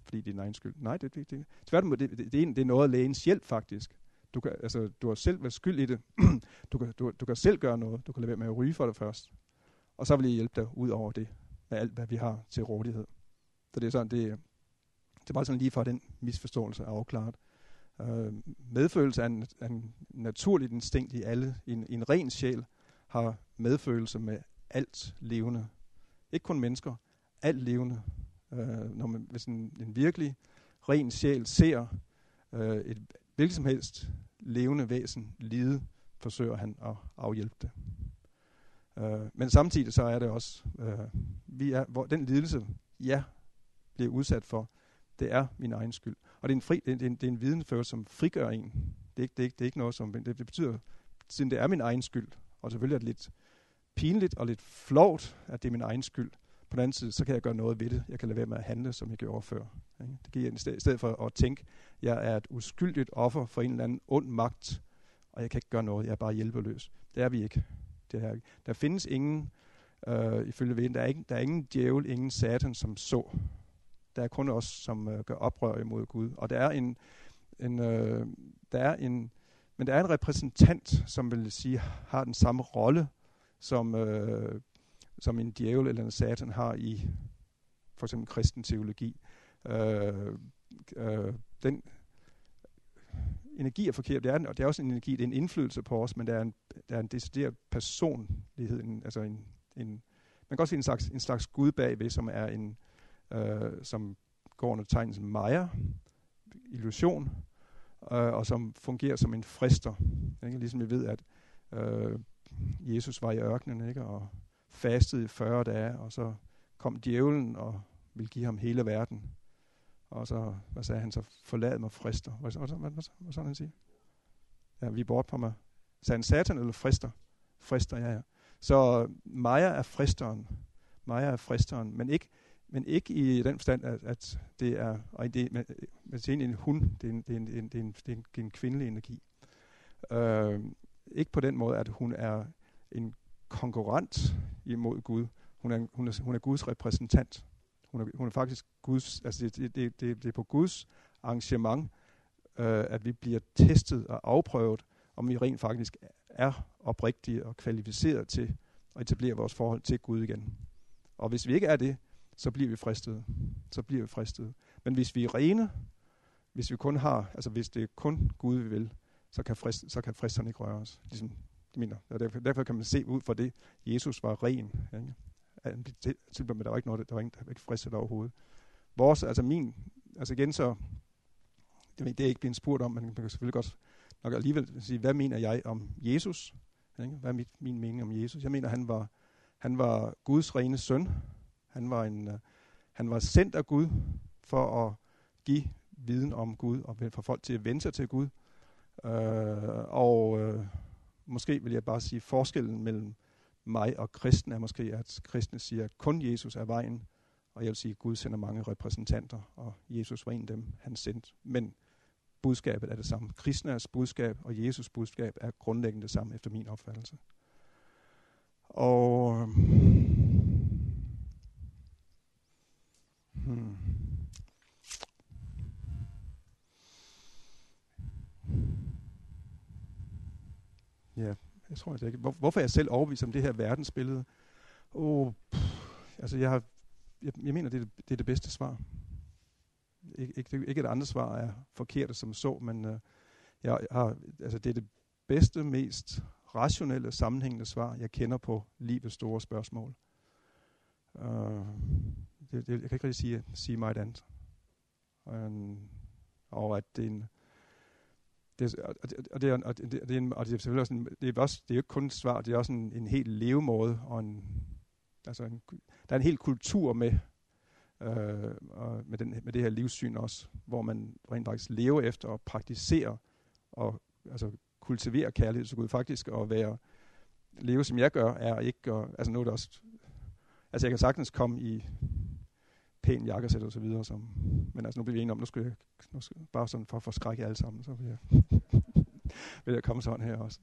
[SPEAKER 1] fordi det er din egen skyld. Nej, det, det, det, tværtimod, det, det, det, det er noget af lægens hjælp faktisk. Du, kan, altså, du har selv været skyld i det. du, kan, du, du kan selv gøre noget. Du kan lade være med at ryge for det først. Og så vil jeg hjælpe dig ud over det, med alt, hvad vi har til rådighed. Så det er sådan, det, det er bare sådan lige for, at den misforståelse er afklaret. Øh, medfølelse er en, er en naturligt instinkt i alle. En, en ren sjæl har medfølelse med alt levende. Ikke kun mennesker, alt levende. Øh, når man, hvis en, en virkelig ren sjæl ser øh, et, hvilket som helst levende væsen lide, forsøger han at afhjælpe det. Øh, men samtidig så er det også, øh, vi er, hvor den lidelse, jeg bliver udsat for, det er min egen skyld. Og det er en, fri, det er en, det er en videnførelse, som frigør en. Det er ikke, det er ikke, det er ikke noget, som... Det, det betyder, siden det er min egen skyld, og selvfølgelig er det lidt pinligt og lidt flovt, at det er min egen skyld, på den anden side, så kan jeg gøre noget ved det. Jeg kan lade være med at handle, som jeg gjorde før. Ikke? Det giver en sted, i stedet for at tænke, jeg er et uskyldigt offer for en eller anden ond magt, og jeg kan ikke gøre noget, jeg er bare hjælpeløs. Det er vi ikke. Det er, der findes ingen, øh, ifølge Veden, der er, ikke, der er ingen djævel, ingen satan, som så. Der er kun os, som øh, gør oprør imod Gud. Og der er en, en øh, der er en, men der er en repræsentant, som vil sige, har den samme rolle som øh, som en djævel eller en satan har i for eksempel kristen teologi. Øh, øh, den energi er forkert, det er, og det er også en energi, det er en indflydelse på os, men der er en, der er en decideret personlighed, en, altså en, en, man kan også se en slags, en slags Gud bagved, som er en, øh, som går under tegnelsen Maja, illusion, øh, og som fungerer som en frister. Ikke? Ligesom vi ved, at øh, Jesus var i ørkenen, ikke? og fastede i 40 dage, og så kom djævlen og ville give ham hele verden. Og så, hvad sagde han så? Forlad mig frister. Hvad, hvad, hvad, hvad, hvad sådan han siger? Ja, vi er bort på mig. Sagde han satan eller frister? Frister, ja, ja. Så Maja er fristeren. Maja er fristeren, men ikke, men ikke i den forstand, at, at det er, og det, men, men det er en hun, det er en, det er en, det er en, det er en, det er en kvindelig energi. Øh, ikke på den måde, at hun er en konkurrent imod Gud. Hun er, hun er, hun er Guds repræsentant. Hun er, hun er faktisk Guds, altså det, det, det, det er på Guds arrangement, øh, at vi bliver testet og afprøvet, om vi rent faktisk er oprigtige og kvalificeret til at etablere vores forhold til Gud igen. Og hvis vi ikke er det, så bliver vi fristet. Så bliver vi fristet. Men hvis vi er rene, hvis vi kun har, altså hvis det er kun Gud, vi vil, så kan, frist, så kan fristerne ikke røre os. Ligesom mener. Og derfor, derfor kan man se ud fra det, Jesus var ren. Ikke? Men der var ikke noget, der var, ingen, der var ikke fristet overhovedet. Vores, altså min, altså igen så, det det er ikke blevet spurgt om, men man kan selvfølgelig godt nok alligevel sige, hvad mener jeg om Jesus? Ikke? Hvad er mit, min mening om Jesus? Jeg mener, han var, han var Guds rene søn. Han var, en, uh, han var sendt af Gud for at give viden om Gud og for folk til at vende sig til Gud. Øh, og øh, måske vil jeg bare sige, forskellen mellem mig og kristen er måske, at kristne siger, at kun Jesus er vejen, og jeg vil sige, at Gud sender mange repræsentanter, og Jesus var en af dem, han sendte. Men budskabet er det samme. Kristners budskab og Jesus budskab er grundlæggende det samme, efter min opfattelse. Og hmm. Ja, jeg tror det ikke. Hvor, hvorfor er jeg selv overbevist om det her verdensbillede? Oh, altså jeg, har, jeg, jeg mener, det er det, det er det bedste svar. Ik, ikke, ikke et andet svar er forkert som så, men uh, jeg har, altså det er det bedste, mest rationelle, sammenhængende svar, jeg kender på livets store spørgsmål. Uh, det, det, jeg kan ikke rigtig sige, sige mig et andet. Um, og at det er en, det, og, det, og, det, og, det, det, er en, og det er selvfølgelig også en, det er også, det er jo ikke kun et svar, det er også en, en helt levemåde, og en, altså en, der er en hel kultur med, øh, og med, den, med det her livssyn også, hvor man rent faktisk lever efter og praktiserer og altså kultiverer kærlighed til Gud. Faktisk og være, leve som jeg gør, er ikke, og, altså nu er det også, altså jeg kan sagtens komme i pæn jakkesæt og så videre, som, men altså nu bliver vi enige om, nu skal jeg, nu skal, bare sådan for at forskrække alle sammen, så vil jeg, vil jeg komme sådan her også.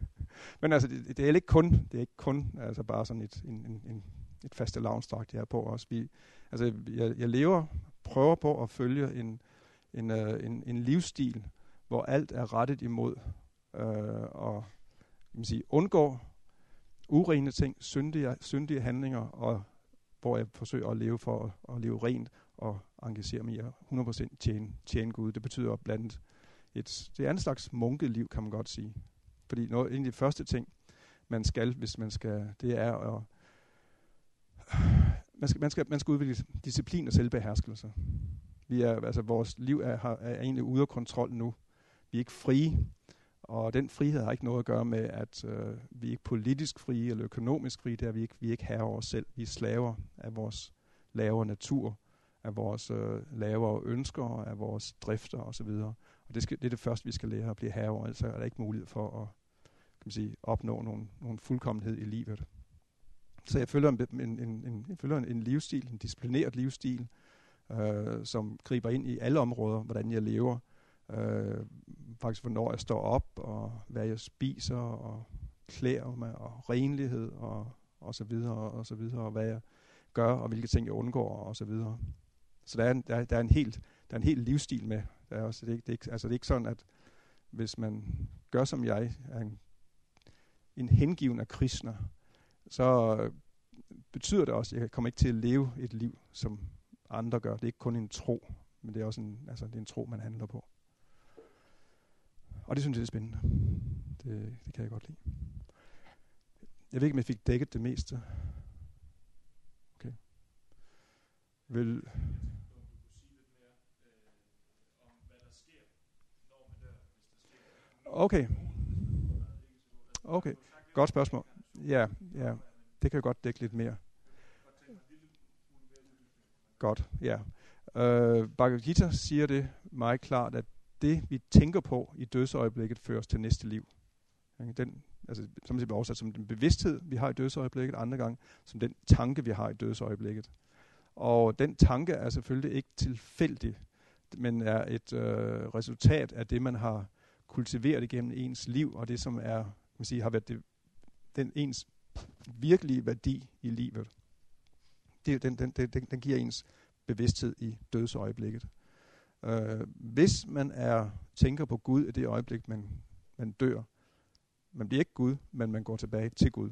[SPEAKER 1] men altså, det, det, er ikke kun, det er ikke kun altså bare sådan et, en, en, en, et faste lounge jeg er på også. Vi, altså, jeg, jeg lever, prøver på at følge en, en, uh, en, en livsstil, hvor alt er rettet imod uh, og kan man sige, undgå urene ting, syndige, syndige handlinger og hvor jeg forsøger at leve for at, at leve rent og engagere mig i at 100% tjene, tjene Gud. Det betyder blandt andet et, det er en slags munkeliv, kan man godt sige. Fordi noget, en af de første ting, man skal, hvis man skal, det er at man skal, man skal, man skal udvikle disciplin og selvbeherskelse. Vi er, altså, vores liv er, er egentlig ude af kontrol nu. Vi er ikke frie. Og den frihed har ikke noget at gøre med, at øh, vi er ikke politisk frie eller økonomisk frie. Det er vi ikke. Vi er ikke herre over os selv. Vi er slaver af vores lavere natur, af vores øh, lavere ønsker, af vores drifter osv. Og det, skal, det er det første, vi skal lære at blive herre over. Ellers er der ikke mulighed for at kan man sige, opnå nogen, nogen fuldkommenhed i livet. Så jeg følger en, en, en, jeg følger en, en livsstil, en disciplineret livsstil, øh, som griber ind i alle områder, hvordan jeg lever. Øh, faktisk hvornår jeg står op, og hvad jeg spiser, og klæder mig, og renlighed, og, og så videre, og så videre, og hvad jeg gør, og hvilke ting jeg undgår, og så videre. Så der er en, der, der er en helt, der er en helt livsstil med. Der er også, det, er ikke, det, er ikke, altså det er ikke sådan, at hvis man gør som jeg, er en, en hengiven af kristner, så betyder det også, at jeg kommer ikke til at leve et liv, som andre gør. Det er ikke kun en tro, men det er også en, altså, det er en tro, man handler på. Og det synes jeg er spændende. Det, det kan jeg godt lide. Jeg ved ikke, om jeg fik dækket det meste. Okay. Vil... Okay. Okay. Godt spørgsmål. Ja, ja. Det kan jeg godt dække lidt mere. Godt, ja. Øh, Bhagavad Gita siger det meget klart, at det vi tænker på i dødsøjeblikket føres til næste liv. Den, altså, som det bliver oversat altså, som den bevidsthed, vi har i dødsøjeblikket, andre gange som den tanke, vi har i dødsøjeblikket. Og den tanke er selvfølgelig ikke tilfældig, men er et øh, resultat af det, man har kultiveret igennem ens liv, og det, som er, man siger, har været det, den ens virkelige værdi i livet. Det, den, den, den, den giver ens bevidsthed i dødsøjeblikket. Øh, hvis man er tænker på Gud i det øjeblik, man, man dør, man bliver ikke Gud, men man går tilbage til Gud.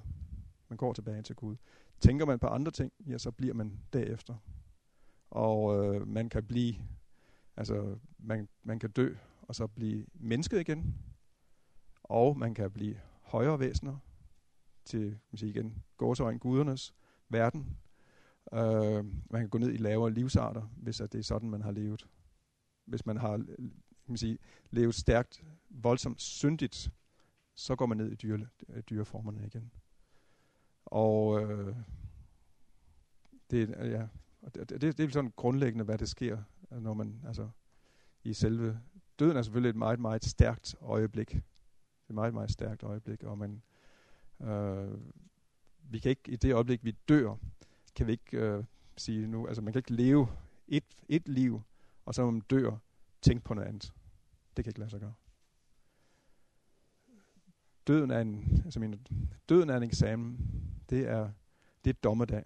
[SPEAKER 1] Man går tilbage til Gud. Tænker man på andre ting, ja, så bliver man derefter. Og øh, man kan blive, altså man, man kan dø, og så blive mennesket igen. Og man kan blive højere væsener til, man siger igen, gåsøjne gudernes verden. Øh, man kan gå ned i lavere livsarter, hvis at det er sådan, man har levet. Hvis man har kan man sige, levet stærkt, voldsomt syndigt, så går man ned i dyre, dyreformerne igen. Og øh, det, ja, det, det, det er sådan grundlæggende, hvad det sker, når man altså i selve døden er selvfølgelig et meget, meget stærkt øjeblik. Det et meget, meget stærkt øjeblik, og man, øh, vi kan ikke, i det øjeblik, vi dør, kan vi ikke øh, sige nu, altså man kan ikke leve et, et liv, og så når man dør, tænke på noget andet. Det kan ikke lade sig gøre. Døden er en, altså min, døden er en eksamen. Det er, det er dommedag.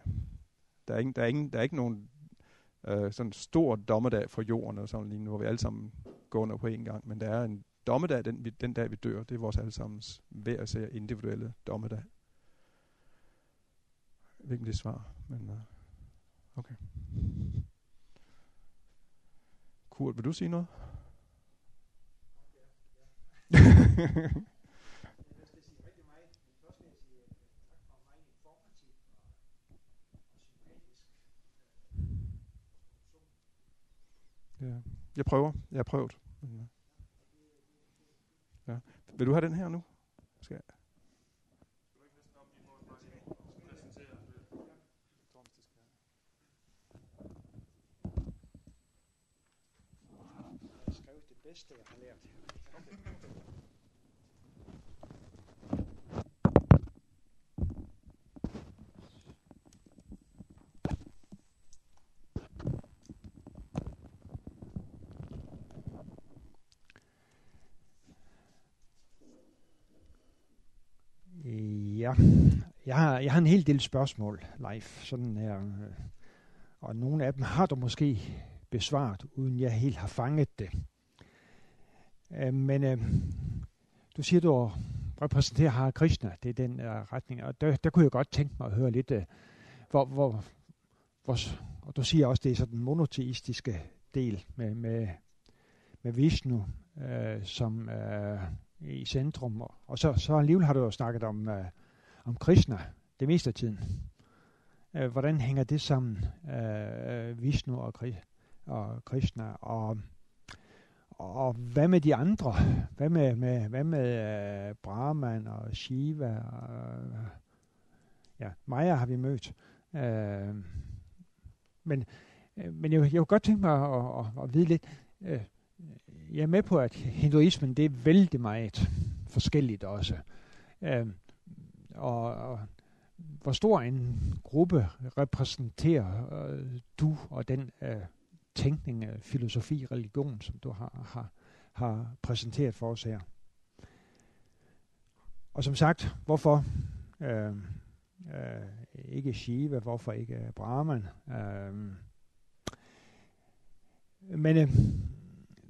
[SPEAKER 1] Der er, ingen, der, er ingen, der er ikke nogen øh, sådan stor dommedag for jorden, og sådan lige nu, hvor vi alle sammen går under på en gang. Men der er en dommedag, den, vi, den dag vi dør. Det er vores allesammens hver at individuelle dommedag. Jeg ved ikke, det svar, men uh, okay. Kurt, vil du sige noget? Ja. Jeg prøver. Jeg har prøvet. Ja. Vil du have den her nu? Skal jeg?
[SPEAKER 2] det bedste, jeg har lært. Ja, jeg har, jeg har en hel del spørgsmål live, sådan her. Øh, og nogle af dem har du måske besvaret, uden jeg helt har fanget det. Øh, men øh, du siger, du repræsenterer Hare Krishna, det er den øh, retning, og der, der kunne jeg godt tænke mig at høre lidt, øh, hvor, hvor, hvor, og du siger også, det er sådan den monoteistiske del med, med, med Vishnu øh, som øh, i centrum, og, og så, så alligevel har du jo snakket om, øh, om Krishna det meste af tiden. Uh, hvordan hænger det sammen, øh, øh Vishnu og, og Krishna, og og hvad med de andre? Hvad med, med, hvad med uh, Brahman og Shiva? Og, uh, ja, Maya har vi mødt. Uh, men uh, men jeg, jeg kunne godt tænke mig at, at, at vide lidt. Uh, jeg er med på, at hinduismen det er vældig meget forskelligt også. Uh, og, og hvor stor en gruppe repræsenterer uh, du og den uh, tænkning, øh, filosofi, religion, som du har, har, har præsenteret for os her. Og som sagt, hvorfor øh, øh, ikke Shiva, hvorfor ikke Brahman? Øh, men øh,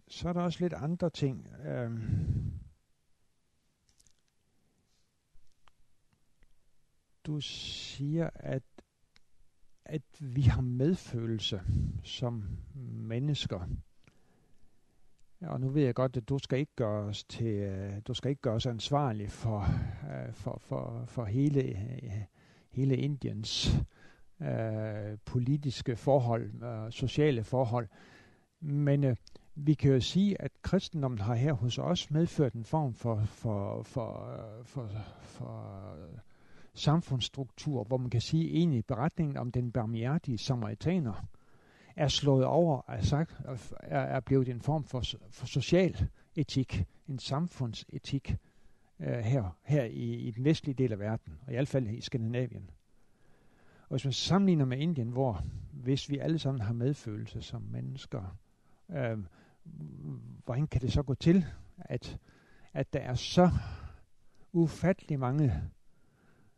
[SPEAKER 2] så er der også lidt andre ting. Øh, du siger, at at vi har medfølelse som mennesker. Og nu ved jeg godt, at du skal ikke gøre os til, øh, du skal ikke gøre os ansvarlig for, øh, for, for, for hele, øh, hele Indiens øh, politiske forhold, øh, sociale forhold. Men øh, vi kan jo sige, at kristendommen har her hos os medført en form for, for, for, for, for samfundsstruktur, hvor man kan sige egentlig beretningen om den barmhjertige samaritaner, er slået over, er, sagt, er, er blevet en form for, for social etik, en samfundsetik øh, her, her i, i den vestlige del af verden, og i hvert fald i Skandinavien. Og hvis man sammenligner med Indien, hvor hvis vi alle sammen har medfølelse som mennesker, øh, hvordan kan det så gå til, at, at der er så ufattelig mange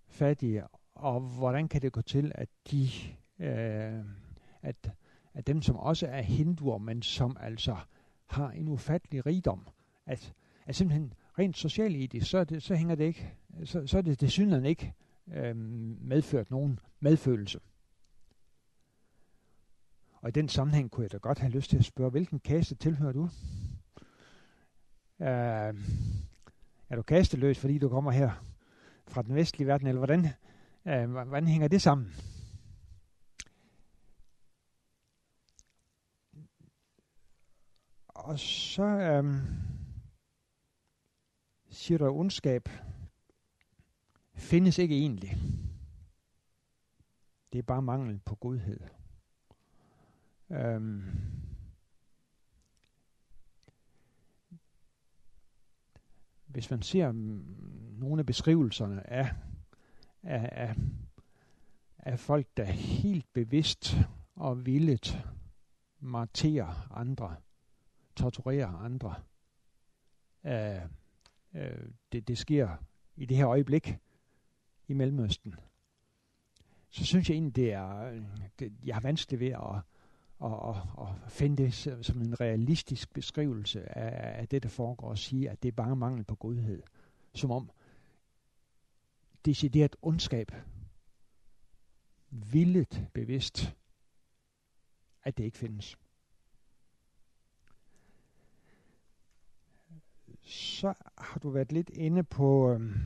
[SPEAKER 2] fattige, og hvordan kan det gå til, at de, øh, at, at dem, som også er hinduer, men som altså har en ufattelig rigdom, at, at simpelthen rent socialetisk, så, det, så hænger det ikke, så, så er det desuden ikke øh, medført nogen medfølelse. Og i den sammenhæng kunne jeg da godt have lyst til at spørge, hvilken kaste tilhører du? Øh, er du kasteløs, fordi du kommer her fra den vestlige verden, eller hvordan, øh, hvordan hænger det sammen? Og så øh, siger du, at ondskab findes ikke egentlig. Det er bare mangel på godhed. Øhm, hvis man ser nogle af beskrivelserne af, af, af, af folk, der helt bevidst og villigt marterer andre, torturerer andre, øh, øh, det, det sker i det her øjeblik i Mellemøsten, så synes jeg egentlig, det er, det, jeg har vanskeligt ved at, at, at, at finde det som en realistisk beskrivelse af, af det, der foregår, og sige, at det er bare mangel på godhed. Som om decideret ondskab, villet bevidst, at det ikke findes. Så har du været lidt inde på, øh,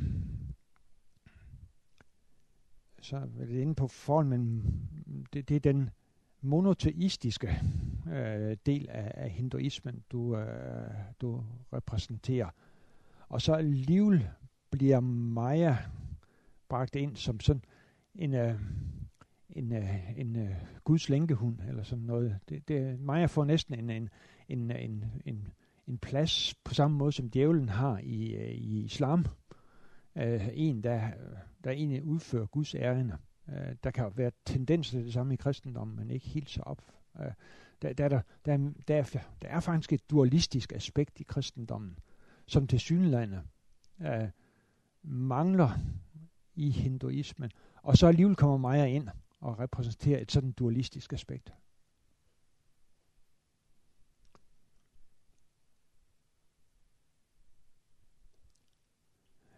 [SPEAKER 2] så er været inde på formen, det, det er den monoteistiske øh, del af, af hinduismen, du, øh, du repræsenterer. Og så alligevel bliver Maya bragt ind som sådan en, øh, en, øh, en øh, Guds lænkehund, eller sådan noget. Det, det, Maja får næsten en, en, en, en, en, en plads på samme måde, som djævlen har i, øh, i islam. Øh, en, der, der egentlig udfører Guds ærende. Øh, der kan være tendenser til det samme i kristendommen, men ikke helt så op. Øh, der, der, der, der, der, er, der er faktisk et dualistisk aspekt i kristendommen, som til synlande øh, mangler i hinduismen. Og så alligevel kommer Maja ind og repræsenterer et sådan dualistisk aspekt.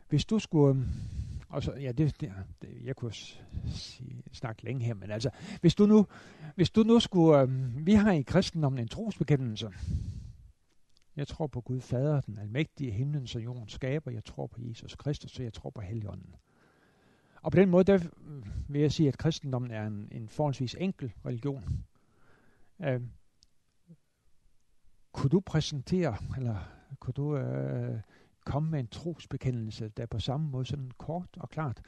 [SPEAKER 2] Hvis du skulle øhm, og så, ja, det, det, det, jeg kunne sige, snakke længe her, men altså, hvis du nu, hvis du nu skulle, øh, vi har i kristendommen en trosbekendelse. Jeg tror på Gud Fader, den almægtige himlen og jorden skaber. Jeg tror på Jesus Kristus, og jeg tror på Helligånden. Og på den måde, der vil jeg sige, at kristendommen er en, en forholdsvis enkel religion. Øh, kunne du præsentere, eller kunne du øh, komme med en trosbekendelse, der på samme måde sådan kort og klart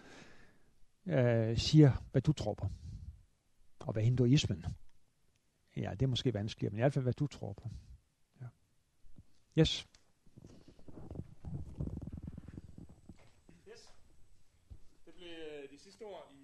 [SPEAKER 2] øh, siger, hvad du tror på. Og hvad hinduismen. Ja, det er måske vanskeligere, men i hvert fald, hvad du tror på. Ja. Yes.
[SPEAKER 1] Yes. Det